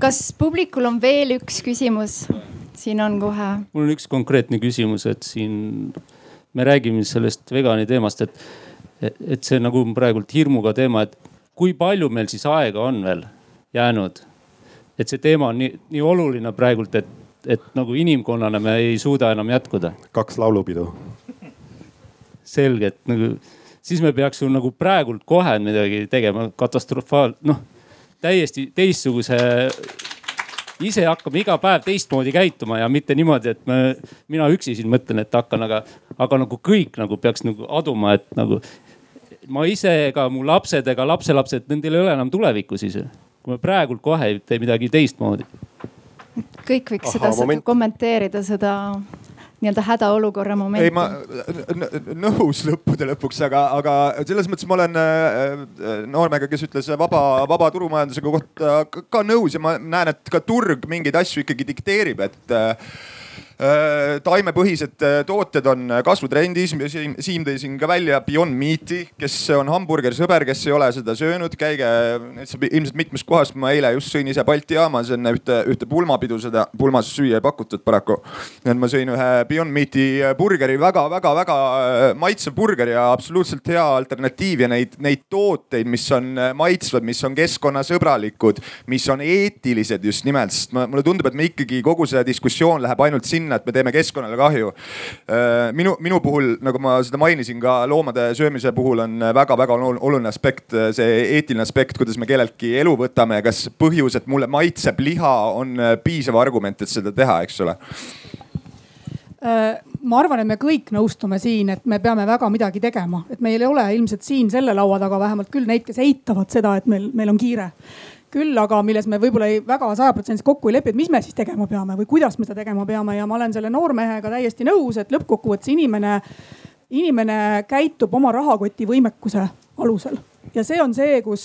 kas publikul on veel üks küsimus? siin on kohe. mul on üks konkreetne küsimus, et siin me räägime sellest vegani teemast, et, et see nagu praegult hirmuga teema, et kui palju meil siis aega on veel jäänud. et see teema on nii, nii oluline praegult, et, et nagu inimkonnana me ei suuda enam jätkuda. kaks laulupidu. selge, et nagu siis me peaks ju nagu praegult kohe midagi tegema, katastrofaal, noh täiesti teistsuguse ise hakkame iga päev teistmoodi käituma ja mitte niimoodi, et me, mina üksi siin mõtlen, et hakkan, aga, aga nagu kõik nagu peaks nagu aduma, et nagu ma ise ega mu lapsed ega lapselapsed, nendel ei ole enam tulevikku siis. kui me praegult kohe ei tee midagi teistmoodi. kõik võiks Aha, seda, seda kommenteerida, seda nii-öelda hädaolukorra momenti. ei, ma nõus lõppude lõpuks, aga, aga selles mõttes ma olen äh, noormega, kes ütles vaba, vaba turumajandusega kohta ka nõus ja ma näen, et ka turg mingeid asju ikkagi dikteerib, et äh, Äh, taimepõhised äh, tooted on kasvutrendis, Siim tõi siin ka välja Beyond Meat'i, kes on hamburgeri sõber, kes ei ole seda söönud, käige ilmselt mitmes kohas, ma eile just sõin ise Balti jaamas enne ühte, ühte pulmapidu, seda pulmas süüa ei pakutud paraku. et ma sõin ühe Beyond Meat'i burgeri väga, väga-väga äh, maitsev burger ja absoluutselt hea alternatiiv. Ja neid, neid tooteid, mis on maitsvad, mis on keskkonnasõbralikud, mis on eetilised just nimelt, sest mulle tundub, et me ikkagi kogu see diskussioon läheb ainult sinna sinna, et me teeme keskkonnale kahju. Äh, minu, minu puhul, nagu ma seda mainisin ka loomade söömise puhul on väga-väga oluline aspekt, see eetiline aspekt, kuidas me kelleltki elu võtame kas põhjus, et mulle maitseb liha, on piisav argument, et seda teha, eks ole. Äh, ma arvan, et me kõik nõustume siin, et me peame väga midagi tegema, et meil ei ole ilmselt siin selle laua taga vähemalt küll neid, kes eitavad seda, et meil, meil on kiire küll aga, milles me võib-olla ei väga sajaprotsendiliselt kokku ei lepi, et mis me siis tegema peame või kuidas me seda tegema peame ja ma olen selle noormehega täiesti nõus, et lõppkokkuvõttes inimene, inimene käitub oma rahakoti võimekuse alusel ja see on see, kus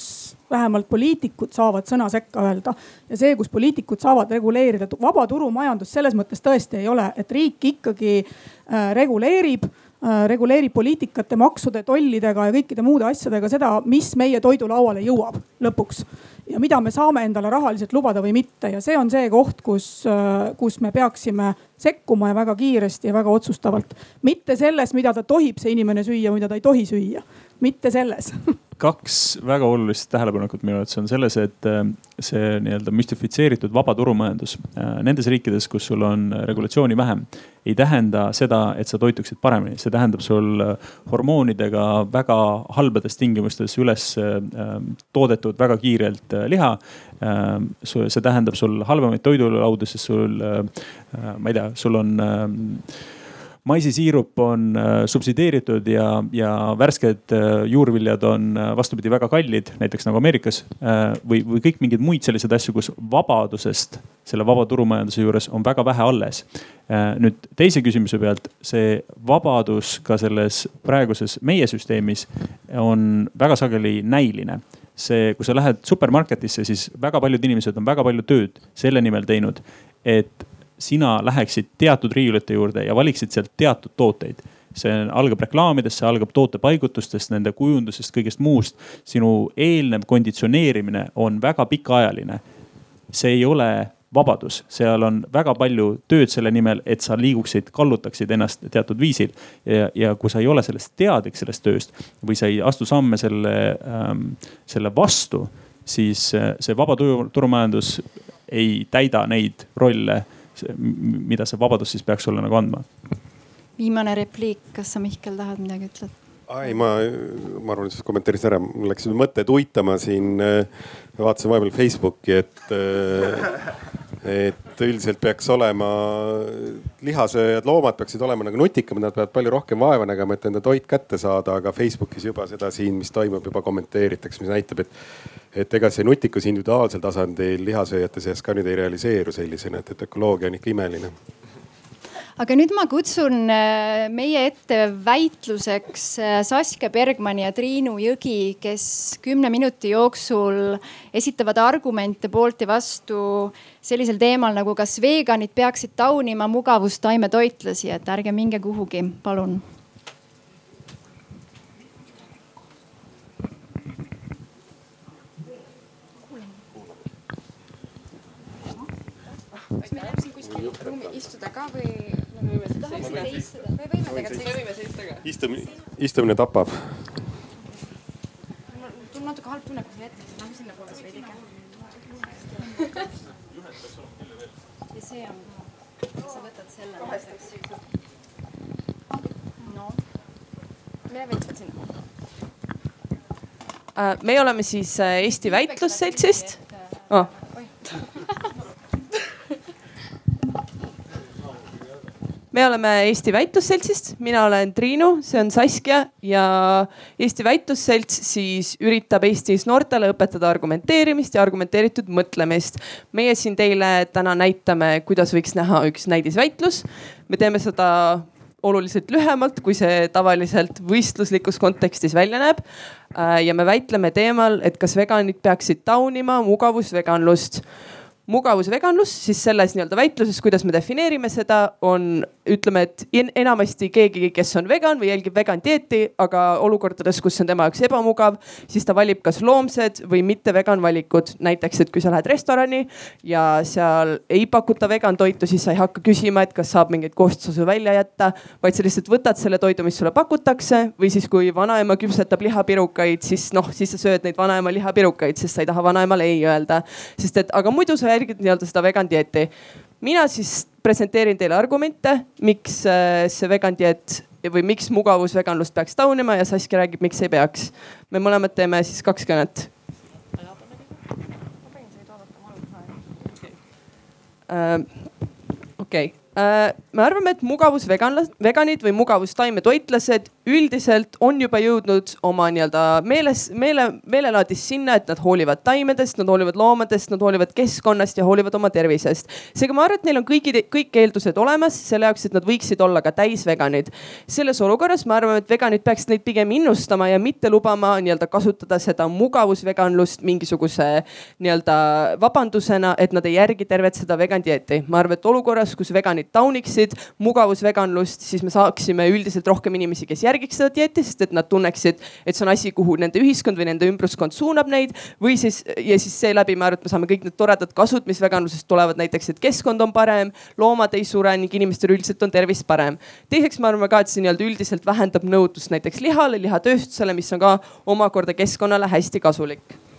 vähemalt poliitikud saavad sõna sekka öelda ja see, kus poliitikud saavad reguleerida. vaba turumajandus selles mõttes tõesti ei ole, et riik ikkagi äh, reguleerib reguleerib poliitikate, maksude, tollidega ja kõikide muude asjadega seda, mis meie toidulauale jõuab lõpuks. Ja mida me saame endale rahaliselt lubada või mitte. Ja see on see koht, kus, äh, kus me peaksime sekkuma ja väga kiiresti ja väga otsustavalt. mitte selles, mida ta tohib, see inimene süüa, mida ta ei tohi süüa, mitte selles [laughs] kaks väga olulist tähelepanekut minu arvates on selles, et äh, see nii-öelda müstifitseeritud vaba turumajandus äh, nendes riikides, kus sul on regulatsiooni vähem, ei tähenda seda, et sa toituksid paremini, see tähendab sul äh, hormoonidega väga halbades tingimustes üles toodetud väga kiirelt liha. see tähendab sul halvemaid toidulaudu, sest sul, ma ei tea, sul on maisisiirup on äh, subsideeritud ja, ja värsked äh, juurviljad on äh, vastupidi väga kallid, näiteks nagu Ameerikas. või, või kõik mingeid muid selliseid asju, kus vabadusest selle vaba turumajanduse juures on väga vähe alles. nüüd teise küsimuse pealt, see vabadus ka selles praeguses meie süsteemis on väga sageli näiline see, kui sa lähed supermarketisse, siis väga paljud inimesed on väga palju tööd selle nimel teinud, et sina läheksid teatud riiulite juurde ja valiksid sealt teatud tooteid see algab reklaamidest, see algab tootepaigutustest, nende kujundusest, kõigest muust. sinu eelnev konditsioneerimine on väga pikaajaline. see ei ole vabadus, seal on väga palju tööd selle nimel, et sa liiguksid, kallutaksid ennast teatud viisil. ja, ja kui sa ei ole sellest teadlik, sellest tööst või sa ei astu samme selle ähm,, selle vastu, siis äh, see vaba turumajandus ei täida neid rolle mida see vabadus siis peaks sulle nagu andma? viimane repliik, kas sa Mihkel tahad midagi ütelda? ei, ma, ma arvan, et kommenteerisin ära, mul läks mõtted uitama siin. vaatasin vahepeal Facebooki, et, et üldiselt peaks olema, lihasööjad loomad peaksid olema nagu nutikamad, nad peavad palju rohkem vaeva nägema, et enda toit kätte saada, aga Facebookis juba seda siin, mis toimub, juba kommenteeritakse, mis näitab, et et ega see nutikus individuaalsel tasandil lihasööjate seas ka nüüd ei realiseeru sellisena, et, et ökoloogia on ikka imeline aga nüüd ma kutsun äh, meie ette väitluseks äh, Saskia Bergmani ja Triinu Jõgi, kes kümne minuti jooksul esitavad argumente poolt ja vastu sellisel teemal nagu kas veganid peaksid taunima mugavustaimetoitlasi, et ärge minge kuhugi, palun kas me jääme siin kuskil ruumi istuda ka või? Istumine, istumine tapab. mul on natuke halb tunne, kui sa jätad, lähme sinnapoole siis veidike. [laughs] ja see on ka, sa võtad selle näiteks. no, mine veits veel sinna. Äh, me oleme siis äh, Eesti Väitlusseltsist oh.. [laughs] me oleme Eesti Väitlusseltsist, mina olen Triinu, see on Saskia ja Eesti Väitlusselts siis üritab Eestis noortele õpetada argumenteerimist ja argumenteeritud mõtlemist. meie siin teile täna näitame, kuidas võiks näha üks näidisväitlus. me teeme seda oluliselt lühemalt, kui see tavaliselt võistluslikus kontekstis välja näeb. ja me väitleme teemal, et kas veganid peaksid taunima mugavusveganlust mugavusveganlus siis selles nii-öelda väitluses, kuidas me defineerime seda, on ütleme, et enamasti keegi, kes on vegan või jälgib vegan dieeti, aga olukordades, kus on tema jaoks ebamugav, siis ta valib kas loomsed või mitte vegan valikud. näiteks, et kui sa lähed restorani ja seal ei pakuta vegan toitu, siis sa ei hakka küsima, et kas saab mingeid koostisosu välja jätta, vaid sa lihtsalt võtad selle toidu, mis sulle pakutakse või siis, kui vanaema küpsetab lihapirukaid, siis noh, siis sa sööd neid vanaema lihapirukaid, sest sa ei taha vanaemale ei öelda. sest et, aga muidu sa järgid nii-öelda seda vegan dieeti. Mina siis presenteerin teile argumente, miks äh, see vegan dieet või miks mugavusveganlust peaks taunima ja Saskia räägib, miks ei peaks. me mõlemad teeme siis kaks kõnet. okei okay Äh, me arvame, et mugavusveganlased, veganid või mugavustaimetoitlased üldiselt on juba jõudnud oma nii-öelda meeles, meele, meelelaadis sinna, et nad hoolivad taimedest, nad hoolivad loomadest, nad hoolivad keskkonnast ja hoolivad oma tervisest. seega ma arvan, et neil on kõigi, kõik eeldused olemas selle jaoks, et nad võiksid olla ka täisveganid. selles olukorras me arvame, et veganid peaksid neid pigem innustama ja mitte lubama nii-öelda kasutada seda mugavusveganlust mingisuguse nii-öelda vabandusena, et nad ei järgi tervet seda vegan dieeti. ma arvan, et olukorras, kus veganid tauniksid mugavusveganlust, siis me saaksime üldiselt rohkem inimesi, kes järgiks seda dieeti, sest et nad tunneksid, et see on asi, kuhu nende ühiskond või nende ümbruskond suunab neid. või siis ja siis seeläbi ma arvan, et me saame kõik need toredad kasud, mis veganlusest tulevad, näiteks, et keskkond on parem, loomad ei sure ning inimestel üldiselt on tervis parem. teiseks ma arvan ka, et see nii-öelda üldiselt vähendab nõudlust näiteks lihale, lihatööstusele, mis on ka omakorda keskkonnale hästi kasulik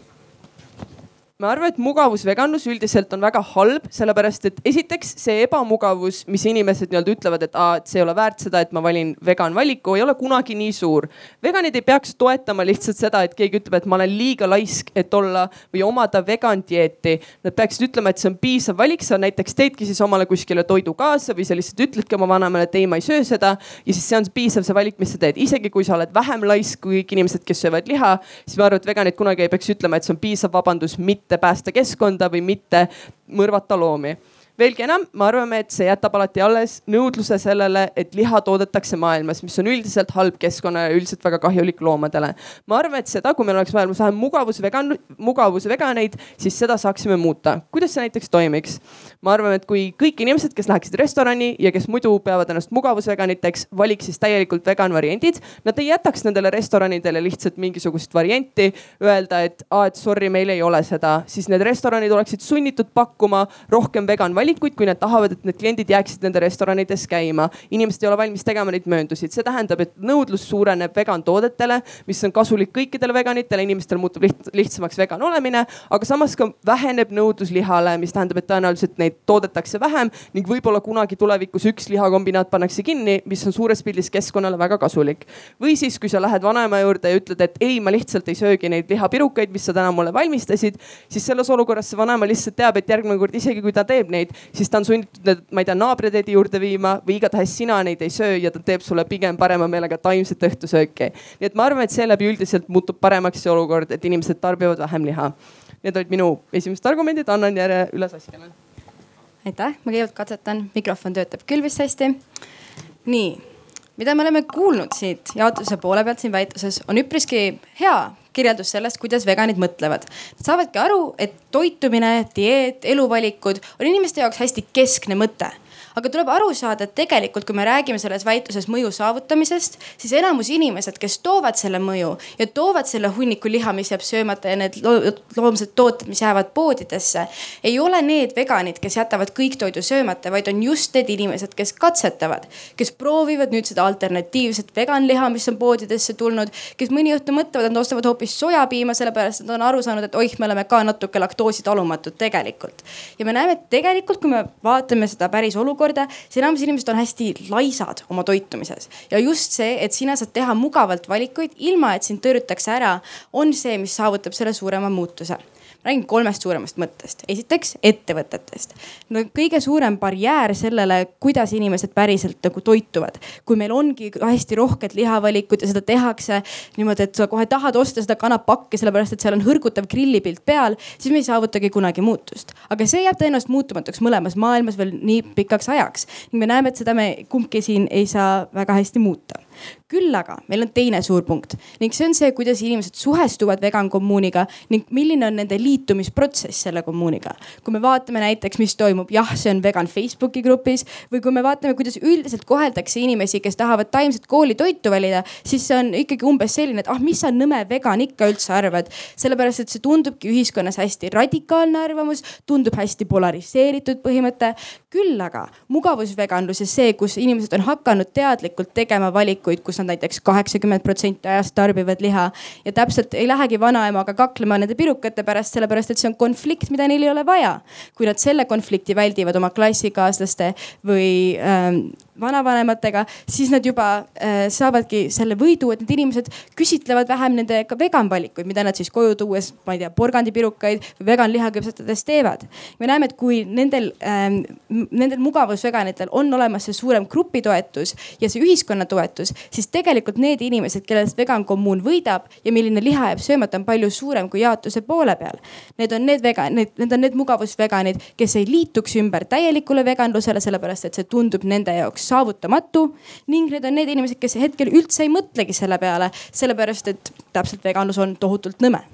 ma arvan, et mugavusveganlus üldiselt on väga halb, sellepärast et esiteks see ebamugavus, mis inimesed nii-öelda ütlevad, et aa, et see ei ole väärt seda, et ma valin vegan valiku, ei ole kunagi nii suur. veganid ei peaks toetama lihtsalt seda, et keegi ütleb, et ma olen liiga laisk, et olla või omada vegan dieeti. Nad peaksid ütlema, et see on piisav valik, sa näiteks teedki siis omale kuskile toidu kaasa või sa lihtsalt ütledki oma vanemale, et ei, ma ei söö seda. ja siis see on piisav see valik, mis sa teed, isegi kui sa oled vähem laisk kui kõik inimesed, kes söövad liha, siis ma arvan, et veganid kunagi ei peaks ütlema, et see on piisav vabandus mitte mitte päästa keskkonda või mitte mõrvata loomi veelgi enam, me arvame, et see jätab alati alles nõudluse sellele, et liha toodetakse maailmas, mis on üldiselt halb keskkonna ja üldiselt väga kahjulik loomadele. ma arvan, et seda, kui meil oleks maailmas vähem mugavusvegan, mugavusveganeid, siis seda saaksime muuta. kuidas see näiteks toimiks? ma arvan, et kui kõik inimesed, kes läheksid restorani ja kes muidu peavad ennast mugavusveganiteks, valiks siis täielikult vegan variandid. Nad ei jätaks nendele restoranidele lihtsalt mingisugust varianti, öelda, et aa, et sorry, meil ei ole seda, siis need restoranid oleksid sunnitud pakkuma rohkem vegan valikuid valikuid, kui nad tahavad, et need kliendid jääksid nende restoranides käima. inimesed ei ole valmis tegema neid mööndusid, see tähendab, et nõudlus suureneb vegan toodetele, mis on kasulik kõikidele veganitele, inimestel muutub liht, lihtsamaks vegan olemine, aga samas ka väheneb nõudlus lihale, mis tähendab, et tõenäoliselt neid toodetakse vähem ning võib-olla kunagi tulevikus üks lihakombinaat pannakse kinni, mis on suures pildis keskkonnale väga kasulik. või siis, kui sa lähed vanaema juurde ja ütled, et ei, ma lihtsalt ei söögi neid lihapirukaid, mis sa täna mulle valmistasid, siis selles olukorras see vanaema lihtsalt teab, et järgmine kord isegi kui ta teeb neid, siis ta on sunnitud need, ma ei tea, naabritädi juurde viima või igatahes sina neid ei söö ja ta teeb sulle pigem parema meelega taimset õhtusööki. nii et ma arvan, et seeläbi üldiselt muutub paremaks see olukord, et inimesed tarbivad vähem liha. Need olid minu esimesed argumendid, annan järje üle Saskele. aitäh, ma kõigepealt katsetan, mikrofon töötab küll vist hästi. nii, mida me oleme kuulnud siit jaotuse poole pealt siin väitluses, on üpriski hea kirjeldus sellest, kuidas veganid mõtlevad. Nad saavadki aru, et toitumine, dieet, eluvalikud on inimeste jaoks hästi keskne mõte aga tuleb aru saada, et tegelikult, kui me räägime selles väitluses mõju saavutamisest, siis enamus inimesed, kes toovad selle mõju ja toovad selle hunniku liha, mis jääb söömata ja need loomsed tooted, mis jäävad poodidesse, ei ole need veganid, kes jätavad kõik toidu söömata, vaid on just need inimesed, kes katsetavad, kes proovivad nüüd seda alternatiivset veganliha, mis on poodidesse tulnud, kes mõni õhtu mõtlevad, et nad ostavad hoopis sojapiima, sellepärast et nad on aru saanud, et oih, me oleme ka natuke laktoositalumatud tegelikult. ja me näeme, et tegelikult, kui me vaatame seda päris olukorda, siis enamus inimesed on hästi laisad oma toitumises. Ja just see, et sina saad teha mugavalt valikuid, ilma et sind tõrjutakse ära, on see, mis saavutab selle suurema muutuse räägin kolmest suuremast mõttest. esiteks ettevõtetest. no kõige suurem barjäär sellele, kuidas inimesed päriselt nagu toituvad. kui meil ongi hästi rohked lihavalikud ja seda tehakse niimoodi, et sa kohe tahad osta seda kanapakki, sellepärast et seal on hõrgutav grillipilt peal, siis me ei saavutagi kunagi muutust. aga see jääb tõenäoliselt muutumatuks mõlemas maailmas veel nii pikaks ajaks. me näeme, et seda me kumbki siin ei saa väga hästi muuta küll aga meil on teine suur punkt ning see on see, kuidas inimesed suhestuvad vegan kommuuniga ning milline on nende liitumisprotsess selle kommuuniga. kui me vaatame näiteks, mis toimub, jah, see on vegan Facebooki grupis või kui me vaatame, kuidas üldiselt koheldakse inimesi, kes tahavad taimset koolitoitu valida, siis see on ikkagi umbes selline, et ah, mis sa nõme vegan ikka üldse arvad. sellepärast, et see tundubki ühiskonnas hästi radikaalne arvamus, tundub hästi polariseeritud põhimõte. Küll aga mugavusveganlus ja see, kus inimesed on hakanud teadlikult tegema valikuid, kus nad näiteks kaheksakümmend protsenti ajast tarbivad liha ja täpselt ei lähegi vanaemaga kaklema nende pirukate pärast, sellepärast et see on konflikt, mida neil ei ole vaja. kui nad selle konflikti väldivad oma klassikaaslaste või ähm, vanavanematega, siis nad juba äh, saavadki selle võidu, et need inimesed küsitlevad vähem nende ka vegan valikuid, mida nad siis koju tuues, ma ei tea, porgandipirukaid või vegan liha küpsetades teevad. me näeme, et kui nendel ähm,, nendel mugavusveganitel on olemas see suurem grupitoetus ja see ühiskonna toetus, siis tegelikult need inimesed, kellest vegan kommuun võidab ja milline liha jääb söömata, on palju suurem kui jaotuse poole peal. Need on need vegan, need, need on need mugavusveganid, kes ei liituks ümber täielikule veganlusele, sellepärast et see tundub nende jaoks saavutamatu. ning need on need inimesed, kes hetkel üldse ei mõtlegi selle peale, sellepärast et täpselt veganlus on tohutult nõme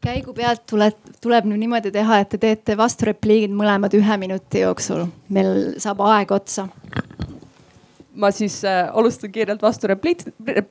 käigu pealt tuleb, tuleb nüüd niimoodi teha, et te teete vasturepliigid mõlemad ühe minuti jooksul. meil saab aeg otsa ma siis äh, alustan kiirelt vastu repliik,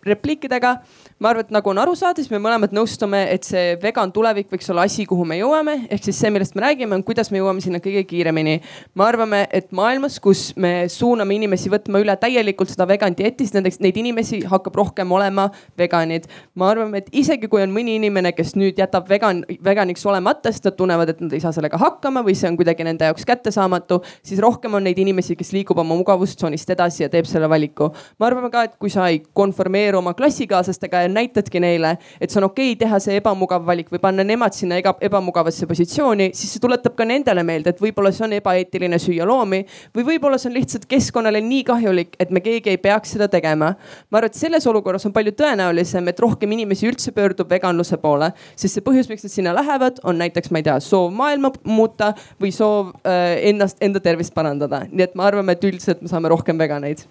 repliikidega. ma arvan, et nagu on aru saada, siis me mõlemad nõustume, et see vegan tulevik võiks olla asi, kuhu me jõuame, ehk siis see, millest me räägime, on kuidas me jõuame sinna kõige kiiremini. me arvame, et maailmas, kus me suuname inimesi võtma üle täielikult seda vegan dieeti, siis nendeks, neid inimesi hakkab rohkem olema veganid. me arvame, et isegi kui on mõni inimene, kes nüüd jätab vegan, veganiks olemata, sest nad tunnevad, et nad ei saa sellega hakkama või see on kuidagi nende jaoks kättesaamatu, siis rohkem on neid inimesi, kes liigub oma mugavustsoonist edasi ja teeb selle valiku. me arvame ka, et kui sa ei konformeeru oma klassikaaslastega ja näitadki neile, et see on okei okay teha see ebamugav valik või panna nemad sinna ega, ebamugavasse positsiooni, siis see tuletab ka nendele meelde, et võib-olla see on ebaeetiline süüa loomi või võib-olla see on lihtsalt keskkonnale nii kahjulik, et me keegi ei peaks seda tegema. ma arvan, et selles olukorras on palju tõenäolisem, et rohkem inimesi üldse pöördub veganluse poole, sest see põhjus, miks nad sinna lähevad, on näiteks, ma ei tea, soov maailma muuta või soov äh, ennast, enda tervist parandada. nii et me arvame, et üldiselt me saame rohkem veganeid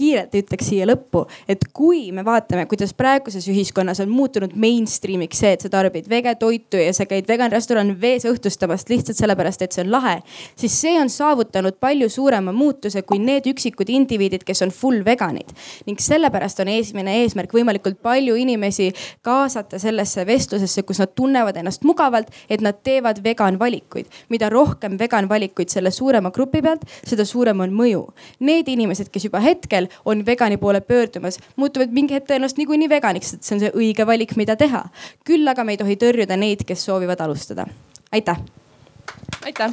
kiirelt ütleks siia lõppu, et kui me vaatame, kuidas praeguses ühiskonnas on muutunud mainstream'iks see, et sa tarbid vegetoitu ja sa käid vegan restorani vees õhtustamast lihtsalt sellepärast, et see on lahe, siis see on saavutanud palju suurema muutuse kui need üksikud indiviidid, kes on full veganid. ning sellepärast on esimene eesmärk võimalikult palju inimesi kaasata sellesse vestlusesse, kus nad tunnevad ennast mugavalt, et nad teevad vegan valikuid. mida rohkem vegan valikuid selle suurema grupi pealt, seda suurem on mõju. Need inimesed, kes juba hetkel on vegani poole pöördumas, muutuvad mingi hetk tõenäoliselt niikuinii veganiks, et see on see õige valik, mida teha. küll aga me ei tohi tõrjuda neid, kes soovivad alustada. aitäh. aitäh.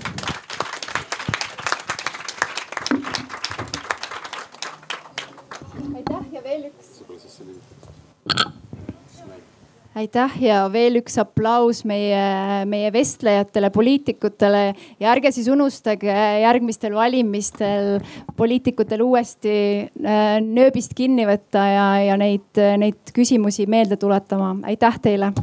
aitäh ja veel üks aitäh ja veel üks aplaus meie, meie vestlejatele, poliitikutele ja ärge siis unustage järgmistel valimistel poliitikutel uuesti äh, nööbist kinni võtta ja, ja neid, neid küsimusi meelde tuletama. aitäh teile